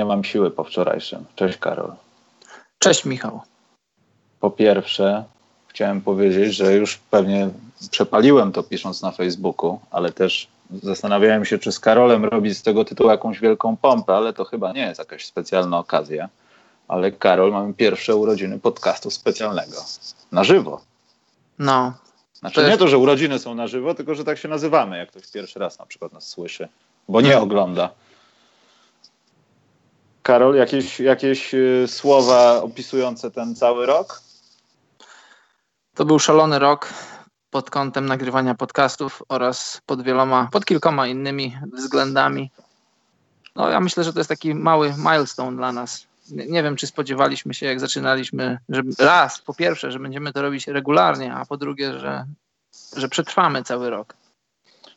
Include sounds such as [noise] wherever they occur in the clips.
nie mam siły po wczorajszym. Cześć Karol. Cześć Michał. Po pierwsze, chciałem powiedzieć, że już pewnie przepaliłem to pisząc na Facebooku, ale też zastanawiałem się, czy z Karolem robić z tego tytułu jakąś wielką pompę, ale to chyba nie jest jakaś specjalna okazja. Ale Karol, mamy pierwsze urodziny podcastu specjalnego. Na żywo. No. Znaczy to jest... nie to, że urodziny są na żywo, tylko że tak się nazywamy, jak ktoś pierwszy raz na przykład nas słyszy, bo nie ogląda. Karol, jakieś, jakieś y, słowa opisujące ten cały rok? To był szalony rok pod kątem nagrywania podcastów oraz pod wieloma, pod kilkoma innymi względami. No ja myślę, że to jest taki mały milestone dla nas. Nie, nie wiem, czy spodziewaliśmy się, jak zaczynaliśmy, że raz, po pierwsze, że będziemy to robić regularnie, a po drugie, że, że przetrwamy cały rok.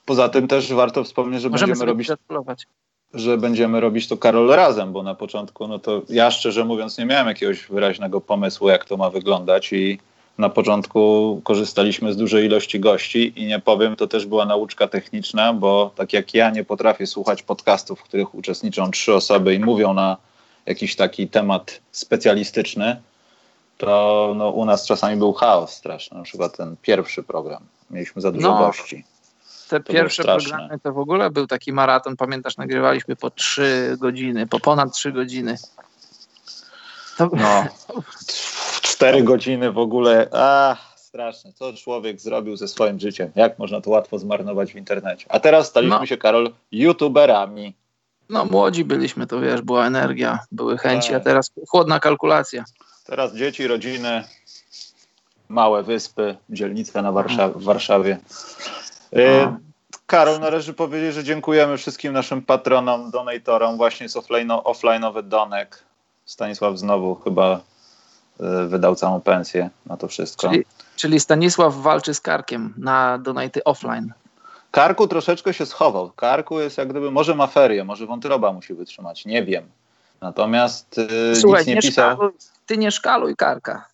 Poza tym też warto wspomnieć, że Możemy będziemy robić gratulować że będziemy robić to Karol razem, bo na początku, no to ja szczerze mówiąc nie miałem jakiegoś wyraźnego pomysłu, jak to ma wyglądać i na początku korzystaliśmy z dużej ilości gości i nie powiem, to też była nauczka techniczna, bo tak jak ja nie potrafię słuchać podcastów, w których uczestniczą trzy osoby i mówią na jakiś taki temat specjalistyczny, to no, u nas czasami był chaos straszny. Na przykład ten pierwszy program. Mieliśmy za dużo no, gości te to pierwsze programy to w ogóle był taki maraton, pamiętasz, nagrywaliśmy po trzy godziny, po ponad trzy godziny. To... No, cztery godziny w ogóle, a straszne, co człowiek zrobił ze swoim życiem, jak można to łatwo zmarnować w internecie. A teraz staliśmy no. się, Karol, youtuberami. No młodzi byliśmy, to wiesz, była energia, były chęci, a tak. teraz chłodna kalkulacja. Teraz dzieci, rodziny, małe wyspy, dzielnictwa na Warszaw w Warszawie. E, Karol, należy powiedzieć, że dziękujemy wszystkim naszym patronom, donatorom. Właśnie jest offline, offline'owy donek. Stanisław znowu chyba y, wydał całą pensję na to wszystko. Czyli, czyli Stanisław walczy z Karkiem na donaty offline. Karku troszeczkę się schował. Karku jest jak gdyby, może ma ferię, może wątroba musi wytrzymać, nie wiem. Natomiast y, Słuchaj, nic nie, nie pisał. Szkaluj, ty nie szkaluj Karka.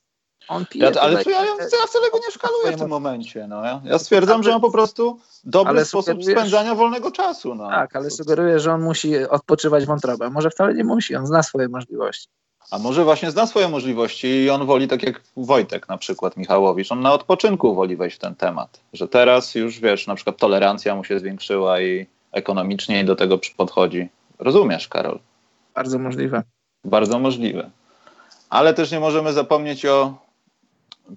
On pije. Ja, ale ja, ja, ja wcale go nie szkaluję w tym momencie. No. Ja, ja stwierdzam, że ma po prostu dobry ale sposób spędzania wolnego czasu. No. Tak, ale sugeruję, że on musi odpoczywać wątrobę. Może wcale nie musi, on zna swoje możliwości. A może właśnie zna swoje możliwości i on woli, tak jak Wojtek na przykład Michałowicz, on na odpoczynku woli wejść w ten temat. Że teraz już wiesz, na przykład tolerancja mu się zwiększyła i ekonomicznie do tego podchodzi. Rozumiesz, Karol? Bardzo możliwe. Bardzo możliwe. Ale też nie możemy zapomnieć o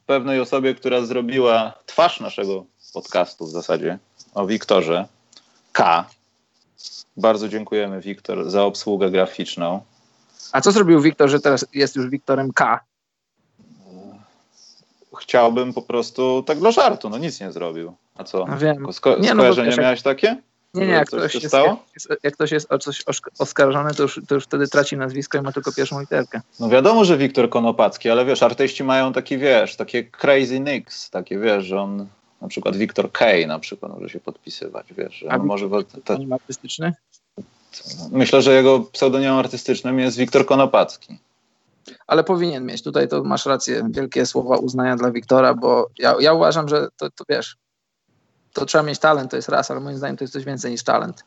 pewnej osobie, która zrobiła twarz naszego podcastu w zasadzie, o Wiktorze K. Bardzo dziękujemy, Wiktor, za obsługę graficzną. A co zrobił Wiktor, że teraz jest już Wiktorem K? Chciałbym po prostu tak dla żartu, no nic nie zrobił. A co? No wiem. Sko nie, no, skojarzenie miałeś takie? Nie, nie, jak ktoś, jest, jak, jak, ktoś jest o coś oskarżony, to już, to już wtedy traci nazwisko i ma tylko pierwszą literkę. No wiadomo, że Wiktor Konopacki, ale wiesz, artyści mają taki, wiesz, takie crazy nicks, takie, wiesz, że on, na przykład Wiktor K na przykład może się podpisywać, wiesz, że A może... To, artystyczny? Myślę, że jego pseudonimem artystycznym jest Wiktor Konopacki. Ale powinien mieć. Tutaj to masz rację. Wielkie słowa uznania dla Wiktora, bo ja, ja uważam, że to, to wiesz, to trzeba mieć talent, to jest raz, ale moim zdaniem to jest coś więcej niż talent.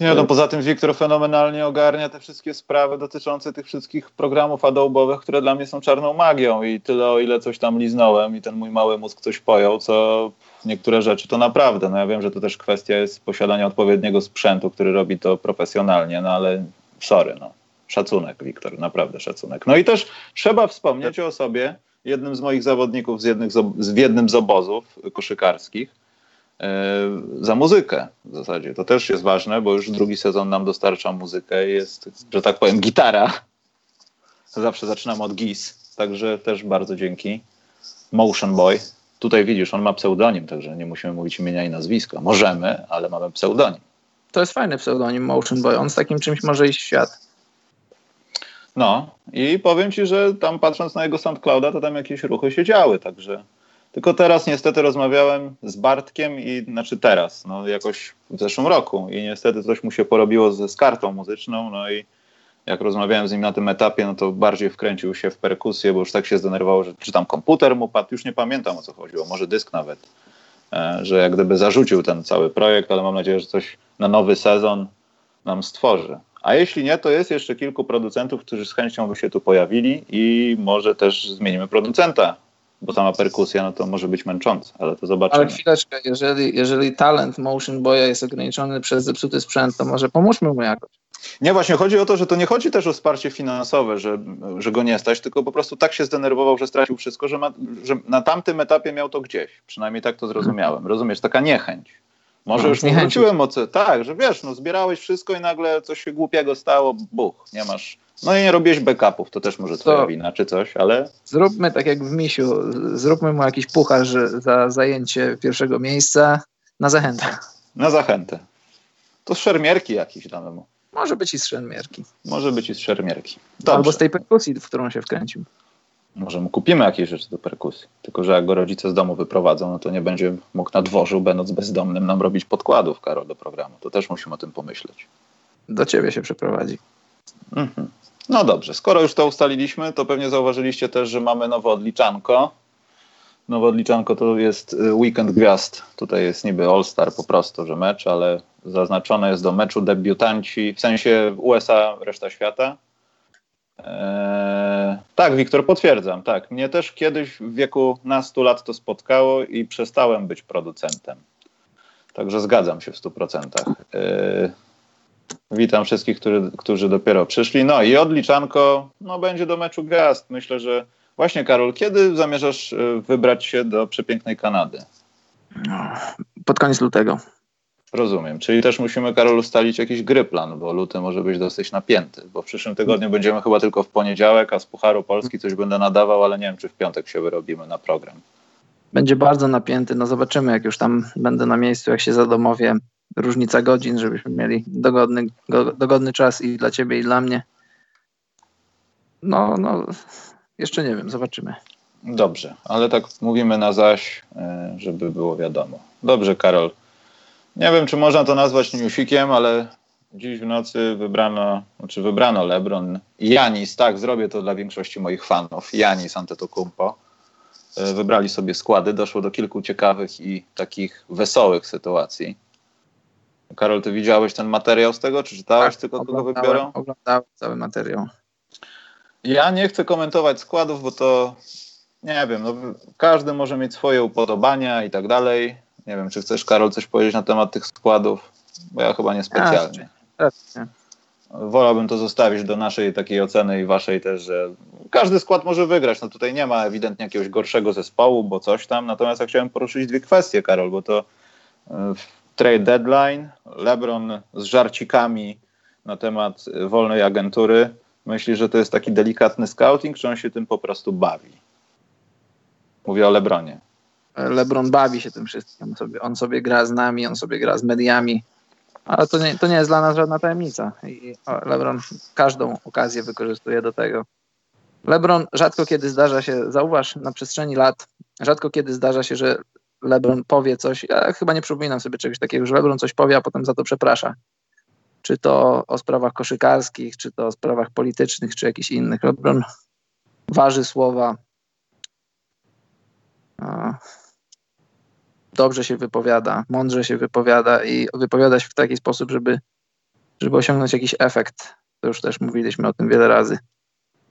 Nie, no poza tym Wiktor fenomenalnie ogarnia te wszystkie sprawy dotyczące tych wszystkich programów adobowych, które dla mnie są czarną magią i tyle o ile coś tam liznąłem i ten mój mały mózg coś pojął, co niektóre rzeczy to naprawdę. No ja wiem, że to też kwestia jest posiadania odpowiedniego sprzętu, który robi to profesjonalnie, no ale sorry, no. Szacunek, Wiktor, naprawdę szacunek. No i też trzeba wspomnieć o osobie, jednym z moich zawodników z, jednych z, w jednym z obozów koszykarskich e, za muzykę w zasadzie. To też jest ważne, bo już drugi sezon nam dostarcza muzykę jest, że tak powiem, gitara. Zawsze zaczynam od GIS, także też bardzo dzięki. Motion Boy. Tutaj widzisz, on ma pseudonim, także nie musimy mówić imienia i nazwiska. Możemy, ale mamy pseudonim. To jest fajny pseudonim Motion Boy. On z takim czymś może iść w świat. No i powiem ci, że tam patrząc na jego SoundClouda, to tam jakieś ruchy się działy, także tylko teraz niestety rozmawiałem z Bartkiem i znaczy teraz, no jakoś w zeszłym roku i niestety coś mu się porobiło z, z kartą muzyczną, no i jak rozmawiałem z nim na tym etapie, no to bardziej wkręcił się w perkusję, bo już tak się zdenerwował, że czy tam komputer mu padł, już nie pamiętam o co chodziło, może dysk nawet, e, że jak gdyby zarzucił ten cały projekt, ale mam nadzieję, że coś na nowy sezon nam stworzy. A jeśli nie, to jest jeszcze kilku producentów, którzy z chęcią by się tu pojawili i może też zmienimy producenta, bo sama perkusja no to może być męcząca, ale to zobaczymy. Ale chwileczkę, jeżeli, jeżeli talent Motion Boya jest ograniczony przez zepsuty sprzęt, to może pomóżmy mu jakoś. Nie, właśnie chodzi o to, że to nie chodzi też o wsparcie finansowe, że, że go nie stać, tylko po prostu tak się zdenerwował, że stracił wszystko, że, ma, że na tamtym etapie miał to gdzieś. Przynajmniej tak to zrozumiałem. Rozumiesz, taka niechęć. Może no, już nie wróciłem o co. Tak, że wiesz, no zbierałeś wszystko i nagle coś się głupiego stało, buch, nie masz. No i nie robiłeś backupów, to też może twoja to wina czy coś, ale. Zróbmy tak jak w Misiu, zróbmy mu jakiś puchar za zajęcie pierwszego miejsca na zachętę. Na zachętę. To szermierki jakieś damy mu. Może być i z szermierki. Może być i z szermierki. Dobrze. Albo z tej perkusji, w którą się wkręcił. Może mu kupimy jakieś rzeczy do perkusji. Tylko, że jak go rodzice z domu wyprowadzą, no to nie będzie mógł na dworzu, będąc bezdomnym, nam robić podkładów, Karol, do programu. To też musimy o tym pomyśleć. Do ciebie się przeprowadzi. Mhm. No dobrze, skoro już to ustaliliśmy, to pewnie zauważyliście też, że mamy nowe odliczanko. Nowe odliczanko to jest y, weekend gwiazd. Tutaj jest niby All-Star po prostu, że mecz, ale zaznaczone jest do meczu debiutanci, w sensie USA, reszta świata. Eee, tak, Wiktor, potwierdzam. Tak, mnie też kiedyś w wieku nastu lat to spotkało i przestałem być producentem. Także zgadzam się w 100%. Eee, witam wszystkich, którzy, którzy dopiero przyszli. No i odliczanko no, będzie do meczu gwiazd. Myślę, że właśnie, Karol, kiedy zamierzasz e, wybrać się do przepięknej Kanady? Pod koniec lutego. Rozumiem. Czyli też musimy, Karol, ustalić jakiś gry plan, bo luty może być dosyć napięty, bo w przyszłym tygodniu będziemy chyba tylko w poniedziałek, a z Pucharu Polski coś będę nadawał, ale nie wiem, czy w piątek się wyrobimy na program. Będzie bardzo napięty. No zobaczymy, jak już tam będę na miejscu, jak się zadomowię. Różnica godzin, żebyśmy mieli dogodny, dogodny czas i dla ciebie, i dla mnie. No, no, jeszcze nie wiem, zobaczymy. Dobrze, ale tak mówimy na zaś, e, żeby było wiadomo. Dobrze, Karol. Nie wiem, czy można to nazwać newsikiem, ale dziś w nocy wybrano, znaczy wybrano LeBron Janis, tak, zrobię to dla większości moich fanów, Janis Antetokounmpo. E, wybrali sobie składy, doszło do kilku ciekawych i takich wesołych sytuacji. Karol, ty widziałeś ten materiał z tego, czy czytałeś tak, tylko kogo wybiorą? Oglądałem cały materiał. Ja nie chcę komentować składów, bo to nie wiem, no, każdy może mieć swoje upodobania i tak dalej. Nie wiem, czy chcesz, Karol, coś powiedzieć na temat tych składów? Bo ja chyba niespecjalnie. Pewnie. Wolałbym to zostawić do naszej takiej oceny i waszej też, że każdy skład może wygrać. No tutaj nie ma ewidentnie jakiegoś gorszego zespołu, bo coś tam. Natomiast ja chciałem poruszyć dwie kwestie, Karol, bo to e, trade deadline, LeBron z żarcikami na temat wolnej agentury. Myśli, że to jest taki delikatny scouting, czy on się tym po prostu bawi? Mówię o LeBronie. LeBron bawi się tym wszystkim. On sobie, on sobie gra z nami, on sobie gra z mediami, ale to nie, to nie jest dla nas żadna tajemnica. I LeBron każdą okazję wykorzystuje do tego. LeBron rzadko kiedy zdarza się, zauważ na przestrzeni lat, rzadko kiedy zdarza się, że LeBron powie coś. Ja chyba nie przypominam sobie czegoś takiego, że LeBron coś powie, a potem za to przeprasza. Czy to o sprawach koszykarskich, czy to o sprawach politycznych, czy jakichś innych. LeBron waży słowa dobrze się wypowiada, mądrze się wypowiada i wypowiada się w taki sposób, żeby, żeby osiągnąć jakiś efekt. To już też mówiliśmy o tym wiele razy.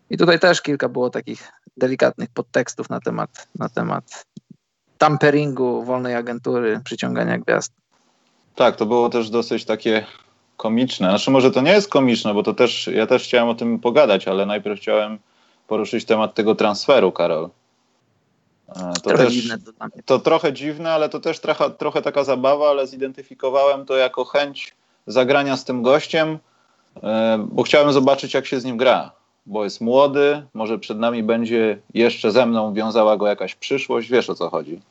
I tutaj też kilka było takich delikatnych podtekstów na temat, na temat tamperingu, wolnej agentury, przyciągania gwiazd. Tak, to było też dosyć takie komiczne. Znaczy może to nie jest komiczne, bo to też, ja też chciałem o tym pogadać, ale najpierw chciałem poruszyć temat tego transferu, Karol. To trochę też, dziwne to. To trochę dziwne, ale to też trochę, trochę taka zabawa, ale zidentyfikowałem to jako chęć zagrania z tym gościem, e, bo chciałem zobaczyć, jak się z nim gra. Bo jest młody, może przed nami będzie jeszcze ze mną wiązała go jakaś przyszłość, wiesz o co chodzi.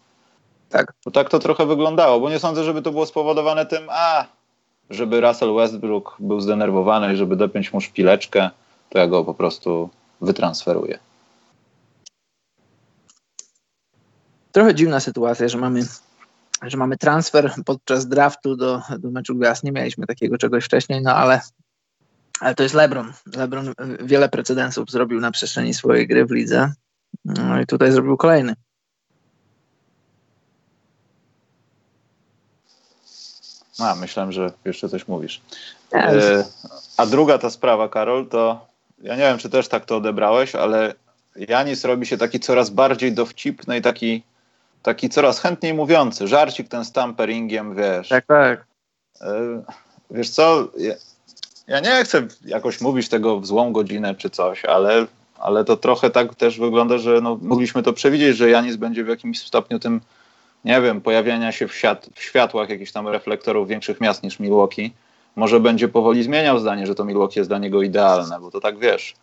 Tak. Bo tak to trochę wyglądało, bo nie sądzę, żeby to było spowodowane tym, a żeby Russell Westbrook był zdenerwowany i żeby dopiąć mu szpileczkę, to ja go po prostu wytransferuję. Trochę dziwna sytuacja, że mamy, że mamy transfer podczas draftu do, do meczu gwiazd. Nie mieliśmy takiego czegoś wcześniej, no ale, ale to jest LeBron. LeBron wiele precedensów zrobił na przestrzeni swojej gry w lidze. No i tutaj zrobił kolejny. A, myślałem, że jeszcze coś mówisz. E, a druga ta sprawa, Karol, to ja nie wiem, czy też tak to odebrałeś, ale Janis robi się taki coraz bardziej dowcipny i taki, taki coraz chętniej mówiący. Żarcik ten z tamperingiem, wiesz. Tak, tak. E, wiesz co, ja, nie chcę jakoś mówić tego w złą godzinę czy coś, ale, ale to trochę tak też wygląda, że no, mogliśmy to przewidzieć, że Janis będzie w jakimś stopniu tym, nie wiem, pojawiania się w, świat, w światłach jakichś tam reflektorów większych miast niż Milwaukee. Może będzie powoli zmieniał zdanie, że to Milwaukee jest dla niego idealne, bo to tak wiesz.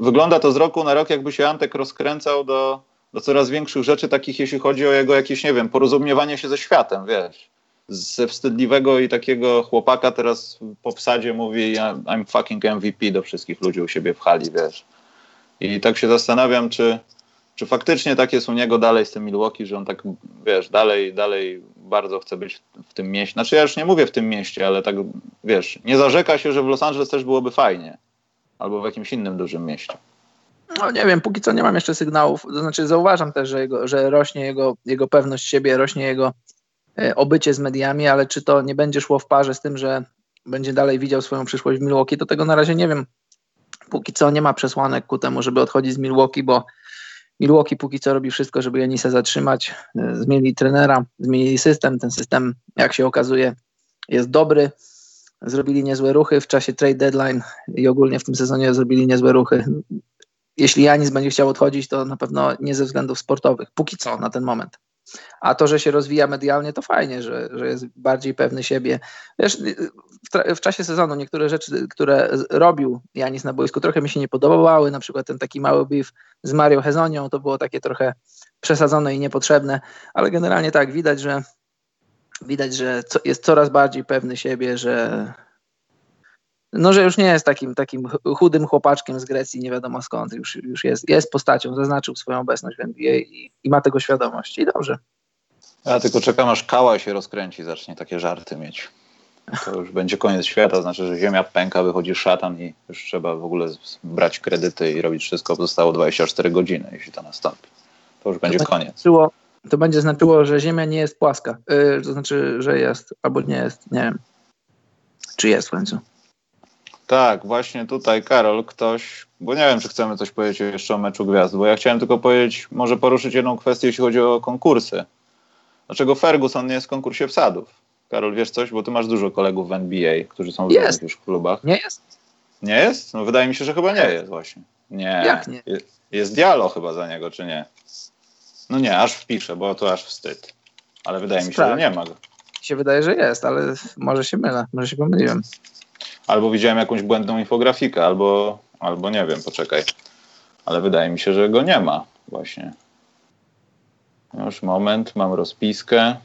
Wygląda to z roku na rok, jakby się Antek rozkręcał do, do coraz większych rzeczy, takich jeśli chodzi o jego jakieś, nie wiem, porozumiewanie się ze światem, wiesz ze wstydliwego i takiego chłopaka teraz po wsadzie mówi I'm fucking MVP do wszystkich ludzi u siebie w hali, wiesz. I tak się zastanawiam, czy, czy faktycznie tak jest u niego dalej z tym Milwaukee, że on tak, wiesz, dalej, dalej bardzo chce być w tym mieście. Znaczy ja już nie mówię w tym mieście, ale tak, wiesz, nie zarzeka się, że w Los Angeles też byłoby fajnie. Albo w jakimś innym dużym mieście. No nie wiem, póki co nie mam jeszcze sygnałów. To znaczy zauważam też, że, jego, że rośnie jego, jego pewność siebie, rośnie jego E, obycie z mediami, ale czy to nie będzie szło w parze z tym, że będzie dalej widział swoją przyszłość w Milwaukee, to tego na razie nie wiem. Póki co nie ma przesłanek ku temu, żeby odchodzić z Milwaukee, bo Milwaukee póki co robi wszystko, żeby Janisa zatrzymać. E, zmienili trenera, zmienili system. Ten system, jak się okazuje, jest dobry. Zrobili niezłe ruchy w czasie trade deadline i ogólnie w tym sezonie zrobili niezłe ruchy. Jeśli Janis będzie chciał odchodzić, to na pewno nie ze względów sportowych. Póki co, na ten moment. A to, że się rozwija medialnie, to fajnie, że, że jest bardziej pewny siebie. Wiesz, w, w, czasie sezonu niektóre rzeczy, które robił Janis na boisku, trochę mi się nie podobały. Na przykład ten taki mały beef z Mario Hezonią, to było takie trochę przesadzone i niepotrzebne, ale generalnie tak, widać, że widać, że jest coraz bardziej pewny siebie, że no, że już nie jest takim, takim chudym chłopaczkiem z Grecji, nie wiadomo skąd, już, już jest, jest postacią, zaznaczył swoją obecność w NBA i, i ma tego świadomość i dobrze. Ja tylko czekam, aż kała się rozkręci, zacznie takie żarty mieć. To już będzie koniec świata, znaczy, że ziemia pęka, wychodzi szatan i już trzeba w ogóle brać kredyty i robić wszystko. Zostało 24 godziny, jeśli to nastąpi. To już będzie to koniec. Znaczyło, to będzie znaczyło, że ziemia nie jest płaska. Yy, to znaczy, że jest albo nie jest, nie wiem. Czy jest w końcu. Tak, właśnie tutaj Karol, ktoś, bo nie wiem, czy chcemy coś powiedzieć jeszcze o meczu gwiazd, bo ja chciałem tylko powiedzieć, może poruszyć jedną kwestię, jeśli chodzi o konkursy. Dlaczego Ferguson nie jest w konkursie wsadów? Karol, wiesz coś? Bo ty masz dużo kolegów w NBA, którzy są w jest. już klubach. Nie jest. Nie jest? No wydaje mi się, że chyba nie jest właśnie. Nie. Jak nie? Jest Dialo chyba za niego, czy nie? No nie, aż wpiszę, bo to aż wstyd. Ale wydaje mi się, że nie ma go. się wydaje, że jest, ale może się mylę, może się pomyliłem albo widziałem jakąś błędną infografikę, albo, albo nie wiem, poczekaj. Ale wydaje mi się, że go nie ma właśnie. Już moment, mam rozpiskę.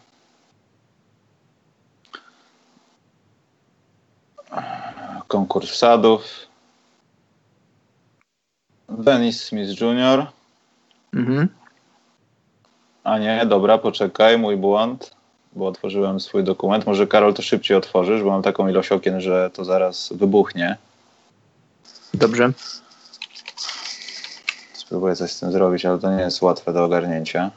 Konkurs wsadów. Dennis Smith Jr. Mhm. A nie, dobra, poczekaj, mój błąd bo otworzyłem swój dokument. Może Karol to szybciej otworzysz, bo mam taką ilość okien, że to zaraz wybuchnie. Dobrze. Spróbuję coś z tym zrobić, ale to nie jest łatwe do ogarnięcia.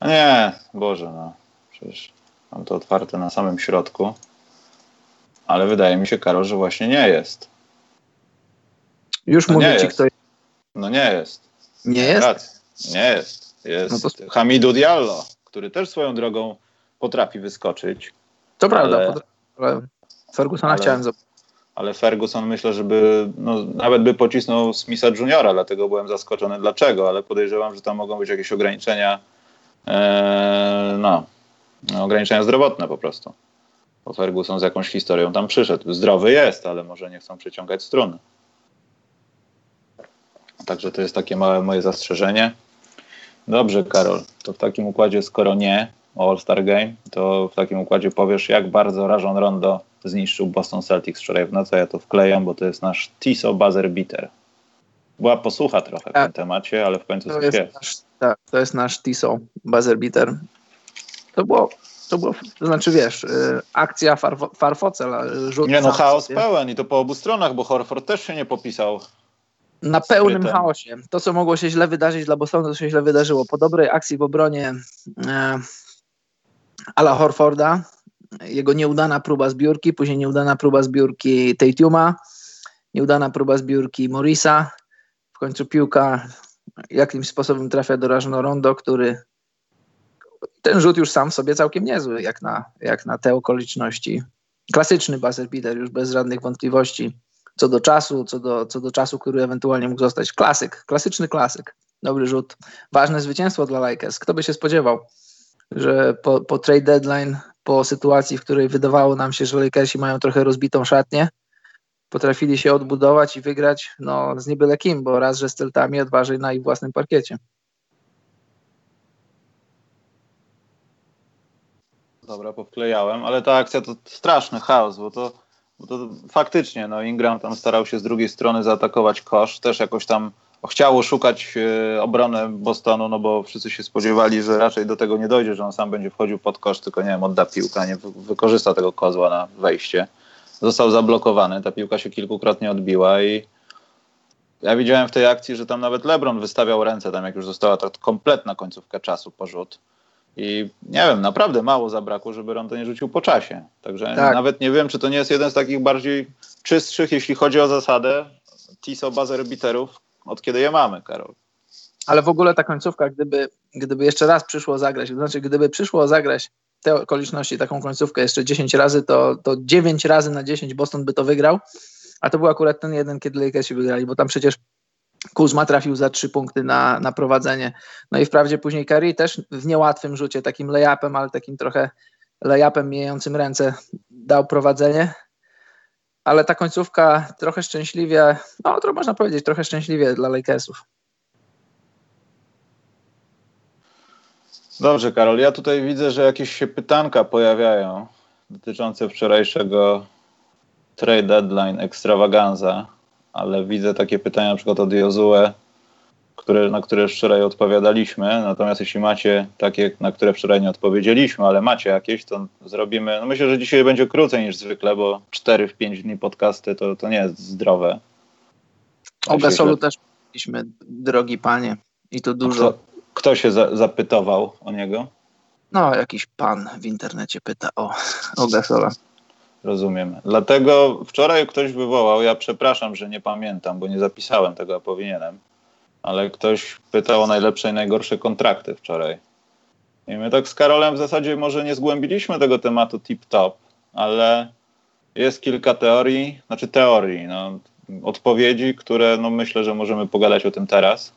A nie, Boże, no. Przecież mam to otwarte na samym środku. Ale wydaje mi się, Karol, że właśnie nie jest. Już no mówię ci, kto jest. No nie jest. Nie jest? Nie jest. Jest no to... Hamidu Diallo który też swoją drogą potrafi wyskoczyć. To prawda, ale, Fergusona ale, chciałem zobaczyć. Ale Ferguson myślę, żeby no, nawet by pocisnął Smitha Juniora, dlatego byłem zaskoczony dlaczego, ale podejrzewam, że tam mogą być jakieś ograniczenia, e, no, no, ograniczenia zdrowotne po prostu. Bo Ferguson z jakąś historią tam przyszedł. Zdrowy jest, ale może nie chcą przyciągać struny. Także to jest takie małe moje zastrzeżenie. Dobrze, Karol. To w takim układzie, skoro nie o All-Star Game, to w takim układzie powiesz, jak bardzo Rajon Rondo zniszczył Boston Celtics wczoraj w nocy. Ja to wklejam, bo to jest nasz Tiso Buzzer Beater. Była posłucha trochę w tak. tym temacie, ale w końcu to jest. jest. Nasz, tak, to jest nasz Tiso Buzzer Beater. To było, to było, to znaczy wiesz, y, akcja Farfocel, rzut. Nie no, chaos pełen i to po obu stronach, bo Horford też się nie popisał na pełnym chaosie. To, co mogło się źle wydarzyć dla Bostonu, to się źle wydarzyło. Po dobrej akcji w obronie e, Ala Horforda jego nieudana próba zbiórki, później nieudana próba zbiórki Tatuma, nieudana próba zbiórki Morisa, w końcu piłka jakimś sposobem trafia do Rażno Rondo, który ten rzut już sam w sobie całkiem niezły, jak na, jak na te okoliczności. Klasyczny buzzer beater, już bez żadnych wątpliwości co do czasu, co do, co do czasu, który ewentualnie mógł zostać. Klasyk, klasyczny klasyk. Dobry rzut. Ważne zwycięstwo dla Lakers. Kto by się spodziewał, że po, po trade deadline, po sytuacji, w której wydawało nam się, że Lakersi mają trochę rozbitą szatnię, potrafili się odbudować i wygrać no, z niebyle kim, bo raz, że z Celtami, a dwa, że na ich własnym parkiecie. Dobra, powklejałem, ale ta akcja to straszny chaos, bo to, bo to faktycznie, no Ingram tam starał się z drugiej strony zaatakować kosz, też jakoś tam chciało szukać e, obrony Bostonu, no bo wszyscy się spodziewali, że raczej do tego nie dojdzie, że on sam będzie wchodził pod kosz, tylko nie wiem, odda piłkę, nie wykorzysta tego kozła na wejście. Został zablokowany, ta piłka się kilkukrotnie odbiła i ja widziałem w tej akcji, że tam nawet LeBron wystawiał ręce, tam jak już została ta kompletna końcówka czasu porzut. I nie wiem, naprawdę mało zabrakło, żeby Rondo nie rzucił po czasie. Także tak. nawet nie wiem, czy to nie jest jeden z takich bardziej czystszych, jeśli chodzi o zasadę, TISO buzzer beaterów, od kiedy je mamy, Karol. Ale w ogóle ta końcówka, gdyby, gdyby jeszcze raz przyszło zagrać, to znaczy gdyby przyszło zagrać te okoliczności, taką końcówkę jeszcze 10 razy, to, to 9 razy na 10 Boston by to wygrał, a to był akurat ten jeden, kiedy Lakersi wygrali, bo tam przecież Kuzma trafił za trzy punkty na, na prowadzenie. No i wprawdzie później Curry też w niełatwym rzucie, takim layupem, ale takim trochę layupem mijającym ręce dał prowadzenie. Ale ta końcówka trochę szczęśliwie, no to można powiedzieć, trochę szczęśliwie dla Lakersów. Dobrze, Karol. Ja tutaj widzę, że jakieś się pytanka pojawiają dotyczące wczorajszego trade deadline extravaganza ale widzę takie pytania na przykład od Jozue, które, na które wczoraj odpowiadaliśmy. Natomiast jeśli macie takie, na które wczoraj nie odpowiedzieliśmy, ale macie jakieś, to zrobimy. No myślę, że dzisiaj będzie krócej niż zwykle, bo 4 w 5 dni podcasty to, to nie jest zdrowe. O Gasolu też mieliśmy, drogi panie, i to dużo. Kto, kto się za, zapytował o niego? No, jakiś pan w internecie pyta o, o Gasola. Rozumiem. Dlatego wczoraj ktoś wywołał, ja przepraszam, że nie pamiętam, bo nie zapisałem tego, a powinienem, ale ktoś pytał o najlepsze i najgorsze kontrakty wczoraj. I my tak z Karolem w zasadzie może nie zgłębiliśmy tego tematu tip-top, ale jest kilka teorii, znaczy teorii, no, odpowiedzi, które no, myślę, że możemy pogadać o tym teraz,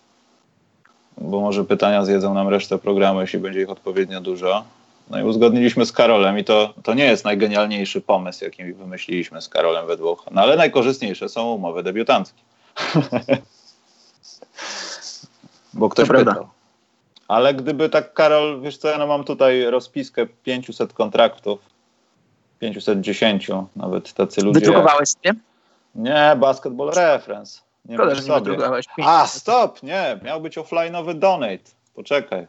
bo może pytania zjedzą nam resztę programu, jeśli będzie ich odpowiednio dużo. No i uzgodniliśmy z Karolem i to, to nie jest najgenialniejszy pomysł, jaki wymyśliliśmy z Karolem we dwóch, no ale najkorzystniejsze są umowy debiutanckie. [laughs] Bo ktoś to pytał. Ale gdyby tak, Karol, wiesz co, ja no mam tutaj rozpiskę 500 kontraktów, 510 nawet tacy ludzie. Wydrukowałeś nie? Nie, Basketball Reference. Nie Szkoda, sobie. A, stop, nie, miał być offline'owy donate. Poczekaj.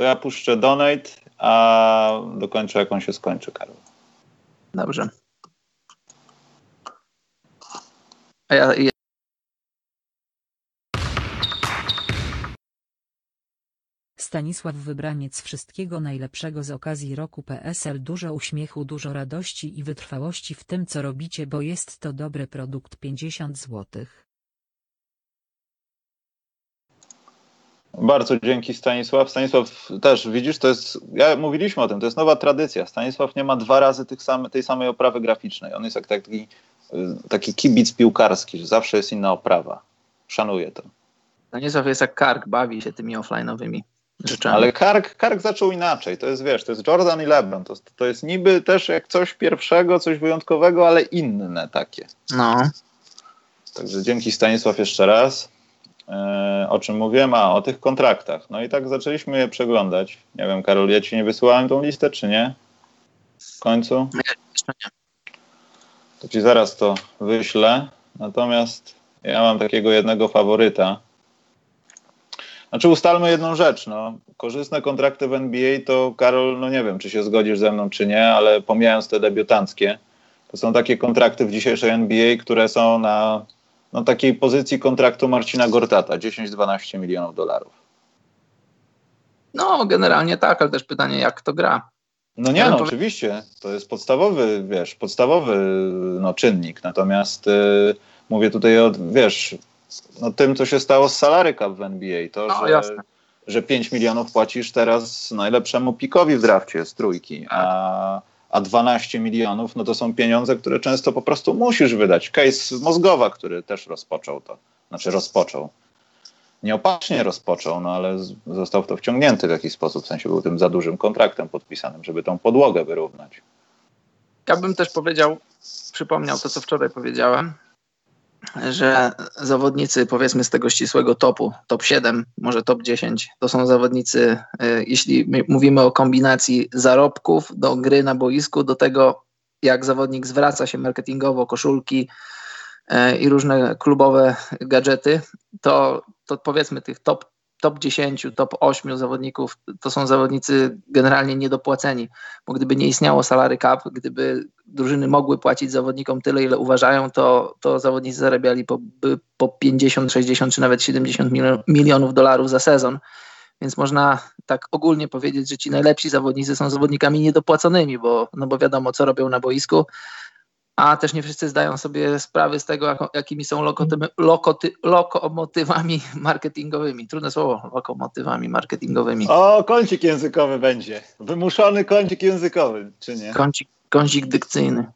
To ja puszczę donate, a dokończę jak on się skończy, Karol. Dobrze. A ja, ja... Stanisław Wybraniec wszystkiego najlepszego z okazji roku PSL dużo uśmiechu dużo radości i wytrwałości w tym co robicie bo jest to dobry produkt 50 złotych. Bardzo dzięki Stanisław. Stanisław też, widzisz, to jest, ja mówiliśmy o tym, to jest nowa tradycja. Stanisław nie ma dwa razy tych same, tej samej oprawy graficznej. On jest jak taki, taki kibic piłkarski, że zawsze jest inna oprawa. Szanuję to. Stanisław jest jak Kark, bawi się tymi offline'owymi rzeczami. Ale Kark, Kark zaczął inaczej. To jest, wiesz, to jest Jordan i LeBron. To, to jest niby też jak coś pierwszego, coś wyjątkowego, ale inne takie. No. Także dzięki Stanisław jeszcze raz. O czym mówiłem? A, o tych kontraktach. No i tak zaczęliśmy je przeglądać. Nie wiem, Karol, ja ci nie wysyłałem tą listę, czy nie? W końcu? Nie. To ci zaraz to wyślę. Natomiast ja mam takiego jednego faworyta. Znaczy ustalmy jedną rzecz, no. Korzystne kontrakty w NBA to, Karol, no nie wiem, czy się zgodzisz ze mną, czy nie, ale pomijając te debiutanckie, to są takie kontrakty w dzisiejszej NBA, które są na no, takiej pozycji kontraktu Marcina Gortata 10-12 milionów dolarów. No, generalnie tak, ale też pytanie, jak to gra. No nie, no oczywiście, to jest podstawowy, wiesz, podstawowy no, czynnik, natomiast y, mówię tutaj o, wiesz, no, tym, co się stało z salary cap w NBA, to, no, że, że 5 milionów płacisz teraz najlepszemu pikowi w drafcie z trójki, a, a 12 milionów, no to są pieniądze, które często po prostu musisz wydać. Case Mozgowa, który też rozpoczął to, znaczy rozpoczął nieopatrznie rozpoczął, no ale został w to wciągnięty w jakiś sposób, w sensie był tym za dużym kontraktem podpisanym, żeby tą podłogę wyrównać. Ja bym też powiedział, przypomniał to, co wczoraj powiedziałem, że zawodnicy powiedzmy z tego ścisłego topu, top 7, może top 10, to są zawodnicy, y, jeśli mówimy o kombinacji zarobków do gry na boisku, do tego jak zawodnik zwraca się marketingowo, koszulki y, i różne klubowe gadżety, to to powiedzmy tych top, top 10, top 8 zawodników to są zawodnicy generalnie niedopłaceni, bo gdyby nie istniało salary cap, gdyby drużyny mogły płacić zawodnikom tyle, ile uważają, to, to zawodnicy zarabiali po, po 50, 60 czy nawet 70 milionów dolarów za sezon. Więc można tak ogólnie powiedzieć, że ci najlepsi zawodnicy są zawodnikami niedopłaconymi, bo, no bo wiadomo, co robią na boisku, a też nie wszyscy zdają sobie sprawy z tego, jakimi są lokoty, lokoty, lokomotywami [laughs] marketingowymi. Trudne słowo, lokomotywami marketingowymi. O, kącik językowy będzie. Wymuszony kącik językowy, czy nie? Kącik, kącik dykcyjny.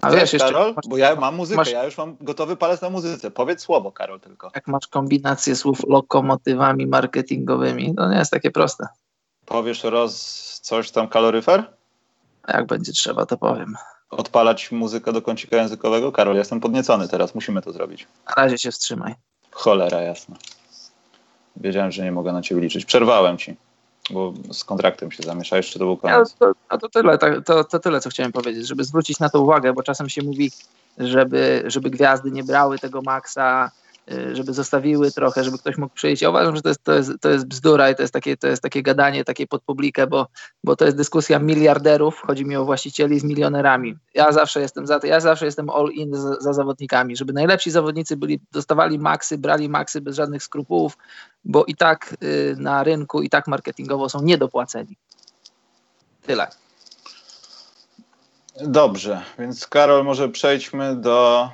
A wiesz, wiesz jeszcze, Karol, bo ja mam muzykę, masz, ja już mam gotowy palec na muzyce. Powiedz słowo, Karol, tylko. Jak masz kombinację słów lokomotywami marketingowymi, to nie jest takie proste. Powiesz roz coś tam kaloryfer? Jak będzie trzeba, to powiem odpalać muzykę do kącika językowego? Karol, jestem podniecony teraz, musimy to zrobić. Na razie się wstrzymaj. Cholera, jasna. Wiedziałem, że nie mogę na ciebie liczyć. Przerwałem ci, bo z kontraktem się zamieszałeś, czy to był koniec? Ja, to, to, tyle, to, to tyle, co chciałem powiedzieć, żeby zwrócić na to uwagę, bo czasem się mówi, żeby, żeby gwiazdy nie brały tego maksa, żeby zostawiły trochę, żeby ktoś mógł przyjść. Ja uważam, że to jest, to jest, to jest bzdura i to jest takie, to jest takie gadanie, takie pod publikę, bo, bo to jest dyskusja miliarderów, chodzi mi o właścicieli z milionerami. Ja zawsze jestem za to, ja zawsze jestem all in za, za zawodnikami, żeby najlepsi zawodnicy byli, dostawali maksy, brali maksy bez żadnych skrupułów, bo i tak y, na rynku, i tak marketingowo są niedopłaceni. Tyle. Dobrze, więc Karol, może przejdźmy do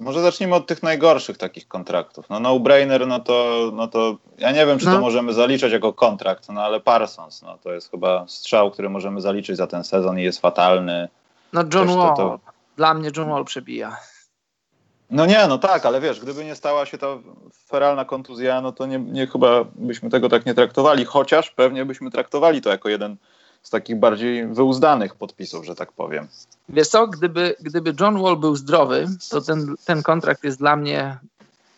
może zacznijmy od tych najgorszych takich kontraktów. No no-brainer, no to, no to ja nie wiem, czy no. to możemy zaliczać jako kontrakt, no ale Parsons, no to jest chyba strzał, który możemy zaliczyć za ten sezon i jest fatalny. No John Też Wall, to, to... dla mnie John Wall przebija. No nie, no tak, ale wiesz, gdyby nie stała się ta feralna kontuzja, no to nie, nie chyba byśmy tego tak nie traktowali, chociaż pewnie byśmy traktowali to jako jeden z takich bardziej wyuzdanych podpisów, że tak powiem. Wiesz co, gdyby, gdyby John Wall był zdrowy, to ten, ten kontrakt jest dla mnie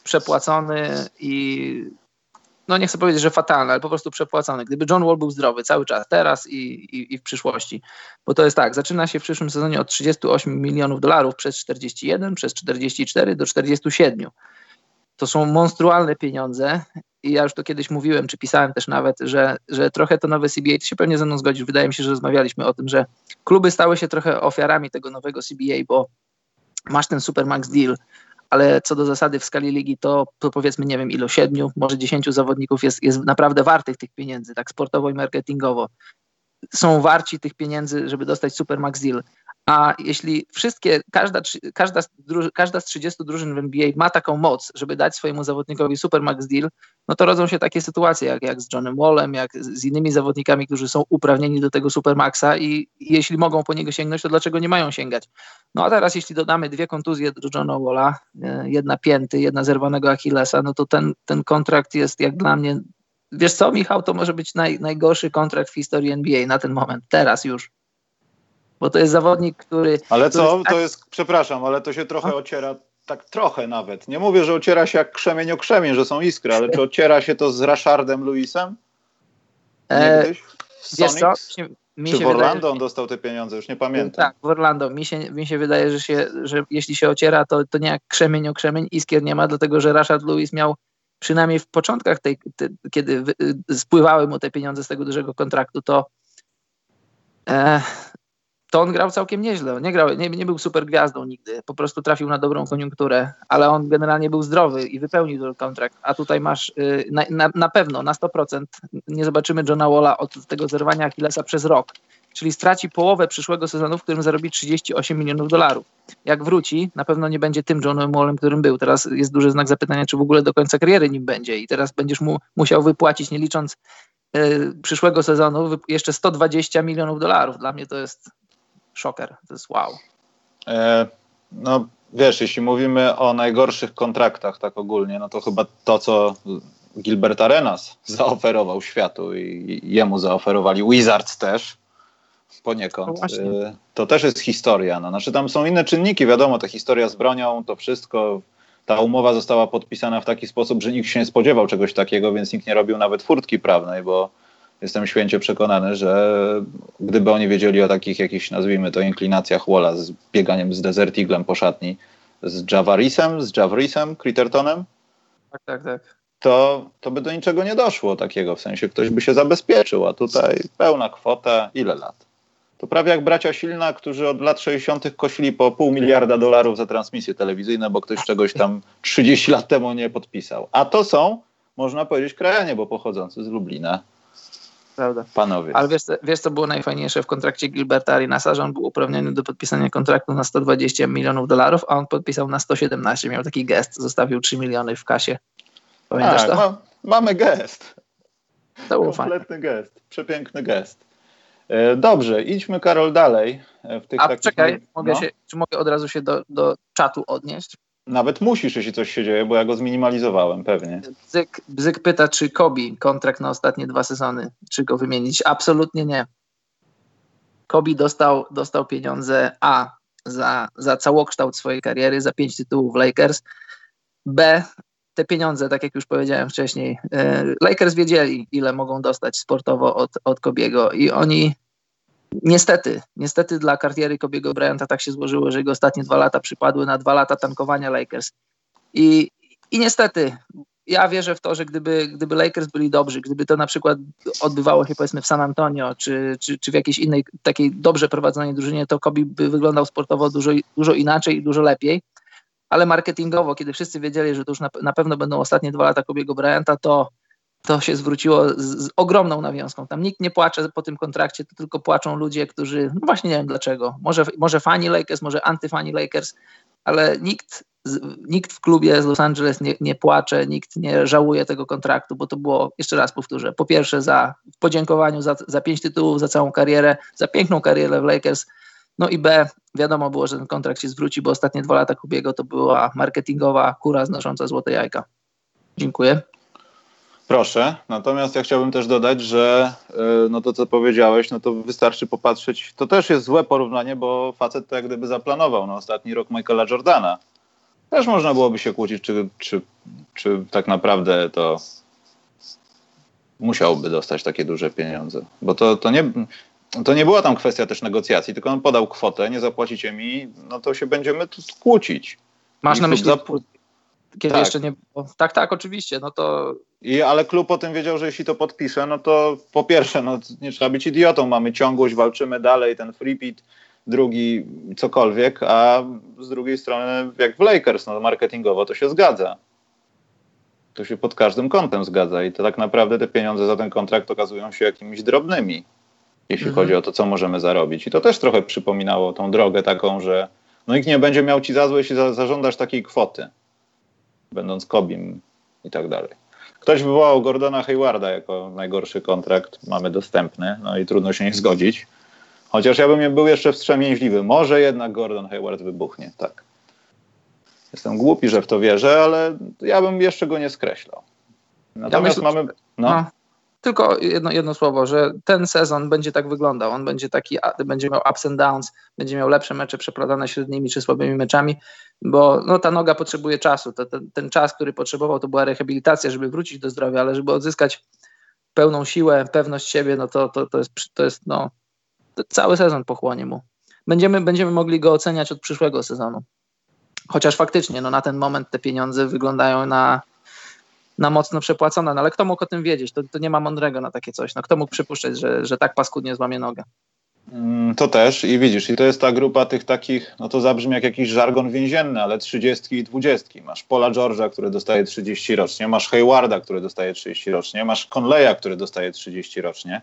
przepłacony i no nie chcę powiedzieć, że fatalny, ale po prostu przepłacony. Gdyby John Wall był zdrowy cały czas, teraz i, i, i, w przyszłości, bo to jest tak, zaczyna się w przyszłym sezonie od 38 milionów dolarów przez 41, przez 44 do 47. To są monstrualne pieniądze i ja już to kiedyś mówiłem, czy pisałem też nawet, że, że trochę to nowe CBA, ty się pewnie ze mną zgodzisz, wydaje mi się, że rozmawialiśmy o tym, że kluby stały się trochę ofiarami tego nowego CBA, bo masz ten Supermax deal, ale co do zasady w skali ligi to, to powiedzmy, nie wiem, ilo, siedmiu, może dziesięciu zawodników jest, jest naprawdę wartych tych pieniędzy, tak sportowo i marketingowo. Są warci tych pieniędzy, żeby dostać Supermax deal. A jeśli wszystkie, każda, każda, każda z 30 drużyn w NBA ma taką moc, żeby dać swojemu zawodnikowi supermax deal, no to rodzą się takie sytuacje jak, jak z Johnem Wallem, jak z innymi zawodnikami, którzy są uprawnieni do tego supermaxa i jeśli mogą po niego sięgnąć, to dlaczego nie mają sięgać? No a teraz jeśli dodamy dwie kontuzje do Johna Walla, e, jedna pięty, jedna zerwanego Achillesa, no to ten, ten kontrakt jest jak dla mnie, wiesz co Michał, to może być naj, najgorszy kontrakt w historii NBA na ten moment, teraz już bo to jest zawodnik, który... Ale co, jest... to jest, przepraszam, ale to się trochę ociera, tak trochę nawet. Nie mówię, że ociera się jak krzemień o krzemień, że są iskry, ale czy ociera się to z Rashardem Lewisem? E, Niegdyś? Wiesz co? Mi Czy w Orlando wydaje, on dostał te pieniądze? Już nie pamiętam. Tak, w Orlando. Mi się, mi się wydaje, że, się, że jeśli się ociera, to, to nie jak krzemień o krzemień, iskier nie ma, dlatego że Rashard Lewis miał przynajmniej w początkach, tej, te, kiedy spływały mu te pieniądze z tego dużego kontraktu, to e, to on grał całkiem nieźle. Nie, grał, nie, nie był super gwiazdą nigdy. Po prostu trafił na dobrą koniunkturę, ale on generalnie był zdrowy i wypełnił ten kontrakt. A tutaj masz y, na, na, na pewno, na 100% nie zobaczymy Johna Walla od tego zerwania Achillesa przez rok. Czyli straci połowę przyszłego sezonu, w którym zarobi 38 milionów dolarów. Jak wróci, na pewno nie będzie tym Johnem Wallem, którym był. Teraz jest duży znak zapytania, czy w ogóle do końca kariery nim będzie. I teraz będziesz mu musiał wypłacić, nie licząc y, przyszłego sezonu, jeszcze 120 milionów dolarów. Dla mnie to jest szoker. To jest wow. E, no wiesz, jeśli mówimy o najgorszych kontraktach tak ogólnie, no to chyba to, co Gilbert Arenas zaoferował światu i jemu zaoferowali Wizards też poniekąd. No to też jest historia. No. Znaczy tam są inne czynniki, wiadomo, ta historia z bronią, to wszystko. Ta umowa została podpisana w taki sposób, że nikt się nie spodziewał czegoś takiego, więc nikt nie robił nawet furtki prawnej, bo jestem święcie przekonany, że gdyby oni wiedzieli o takich jakichś, nazwijmy to, inklinacjach Walla z bieganiem z Desert Eaglem po szatni, z Javarisem, z Javrisem, Crittertonem, tak, tak, tak. To, to by do niczego nie doszło takiego, w sensie ktoś by się zabezpieczył, a tutaj pełna kwota, ile lat? To prawie jak bracia Silna, którzy od lat 60. kosili po pół miliarda dolarów za transmisje telewizyjne, bo ktoś czegoś tam [laughs] 30 lat temu nie podpisał. A to są, można powiedzieć, krajanie, bo pochodzący z Lublina prawda. Panowie. Ale wiesz, wiesz, co było najfajniejsze w kontrakcie Gilberta Arenasa, że on był uprawniony do podpisania kontraktu na 120 milionów dolarów, a on podpisał na 117. Miał taki gest, zostawił 3 miliony w kasie. Pamiętasz tak, to? Ma, mamy gest. To był Kompletny fajny. gest. Przepiękny gest. E, dobrze, idźmy Karol dalej. E, w tych a takich... czekaj, mogę no. się, czy mogę od razu się do, do czatu odnieść? Nawet musisz, jeśli coś się dzieje, bo ja go zminimalizowałem pewnie. Bzyk, Bzyk pyta, czy Kobi kontrakt na ostatnie dwa sezony, czy go wymienić? Absolutnie nie. Kobi dostał, dostał pieniądze A za, za całokształt swojej kariery, za pięć tytułów Lakers. B te pieniądze, tak jak już powiedziałem wcześniej, e, Lakers wiedzieli, ile mogą dostać sportowo od, od Kobiego i oni Niestety, niestety dla kariery Kobiego Bryanta tak się złożyło, że jego ostatnie dwa lata przypadły na dwa lata tankowania Lakers. I, i niestety, ja wierzę w to, że gdyby, gdyby Lakers byli dobrzy, gdyby to na przykład odbywało się powiedzmy w San Antonio, czy, czy, czy w jakiejś innej takiej dobrze prowadzonej drużynie, to Kobe by wyglądał sportowo dużo, dużo inaczej i dużo lepiej. Ale marketingowo, kiedy wszyscy wiedzieli, że to już na, na pewno będą ostatnie dwa lata Kobiego Bryanta, to to się zwróciło z, z, ogromną nawiązką. Tam nikt nie płacze po tym kontrakcie, to tylko płaczą ludzie, którzy, no właśnie nie wiem dlaczego, może, może fani Lakers, może antyfani Lakers, ale nikt, nikt w klubie z Los Angeles nie, nie płacze, nikt nie żałuje tego kontraktu, bo to było, jeszcze raz powtórzę, po pierwsze za w podziękowaniu za, za pięć tytułów, za całą karierę, za piękną karierę w Lakers, no i B, wiadomo było, że ten kontrakt się zwróci, bo ostatnie dwa lata Kubiego to była marketingowa kura znosząca złote jajka. Dziękuję. Proszę, natomiast ja chciałbym też dodać, że e, no to co powiedziałeś, no to wystarczy popatrzeć, to też jest złe porównanie, bo facet to jak gdyby zaplanował na ostatni rok Michaela Jordana. Też można byłoby się kłócić, czy, czy, czy tak naprawdę to musiałby dostać takie duże pieniądze, bo to, to, nie, to nie była tam kwestia też negocjacji, tylko on podał kwotę, nie zapłacicie mi, no to się będziemy kłócić. Masz na myśli kiedy tak. jeszcze nie było. Tak, tak, oczywiście. No to... I, ale klub o tym wiedział, że jeśli to podpisze, no to po pierwsze, no, nie trzeba być idiotą, mamy ciągłość, walczymy dalej, ten free pit, drugi cokolwiek, a z drugiej strony jak w Lakers, no marketingowo to się zgadza. To się pod każdym kątem zgadza i to tak naprawdę te pieniądze za ten kontrakt okazują się jakimiś drobnymi, jeśli mhm. chodzi o to, co możemy zarobić. I to też trochę przypominało tą drogę taką, że no nikt nie będzie miał ci za złe, jeśli za, zażądasz takiej kwoty będąc Kobim i tak dalej. Ktoś wywołał Gordona Haywarda jako najgorszy kontrakt, mamy dostępny, no i trudno się nie zgodzić. Chociaż ja bym był jeszcze wstrzemięźliwy. Może jednak Gordon Hayward wybuchnie, tak. Jestem głupi, że w to wierzę, ale ja bym jeszcze go nie skreślał. Natomiast ja myślę, mamy. No. Tylko jedno, jedno słowo, że ten sezon będzie tak wyglądał. On będzie taki, będzie miał ups and downs, będzie miał lepsze mecze przeplatane średnimi czy słabymi meczami, bo no, ta noga potrzebuje czasu. To, ten, ten czas, który potrzebował, to była rehabilitacja, żeby wrócić do zdrowia, ale żeby odzyskać pełną siłę, pewność siebie, no to, to, to jest, to jest no, to cały sezon pochłonie mu. Będziemy, będziemy mogli go oceniać od przyszłego sezonu. Chociaż faktycznie no, na ten moment te pieniądze wyglądają na na mocno przepłacone, no ale kto mógł o tym wiedzieć? To, to nie ma mądrego na takie coś. No, kto mógł przypuszczać, że, że tak paskudnie złamie nogę? Mm, to też i widzisz, i to jest ta grupa tych takich, no to zabrzmi jak jakiś żargon więzienny, ale 30 i 20. Masz Paula George'a, który dostaje 30 rocznie, masz Haywarda, który dostaje 30 rocznie, masz Conleya, który dostaje 30 rocznie.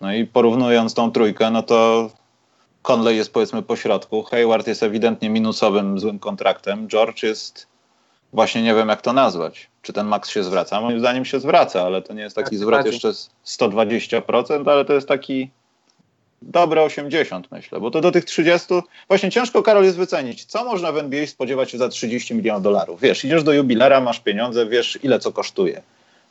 No i porównując tą trójkę, no to Conley jest powiedzmy po środku, Hayward jest ewidentnie minusowym, złym kontraktem, George jest właśnie nie wiem jak to nazwać. Czy ten Max się zwraca? Moim zdaniem się zwraca, ale to nie jest taki zwrot jeszcze 120%, ale to jest taki dobre 80 myślę, bo to do tych 30, właśnie ciężko Karol jest wycenić, co można w NBA spodziewać się za 30 milionów dolarów. Wiesz, idziesz do jubilera, masz pieniądze, wiesz ile co kosztuje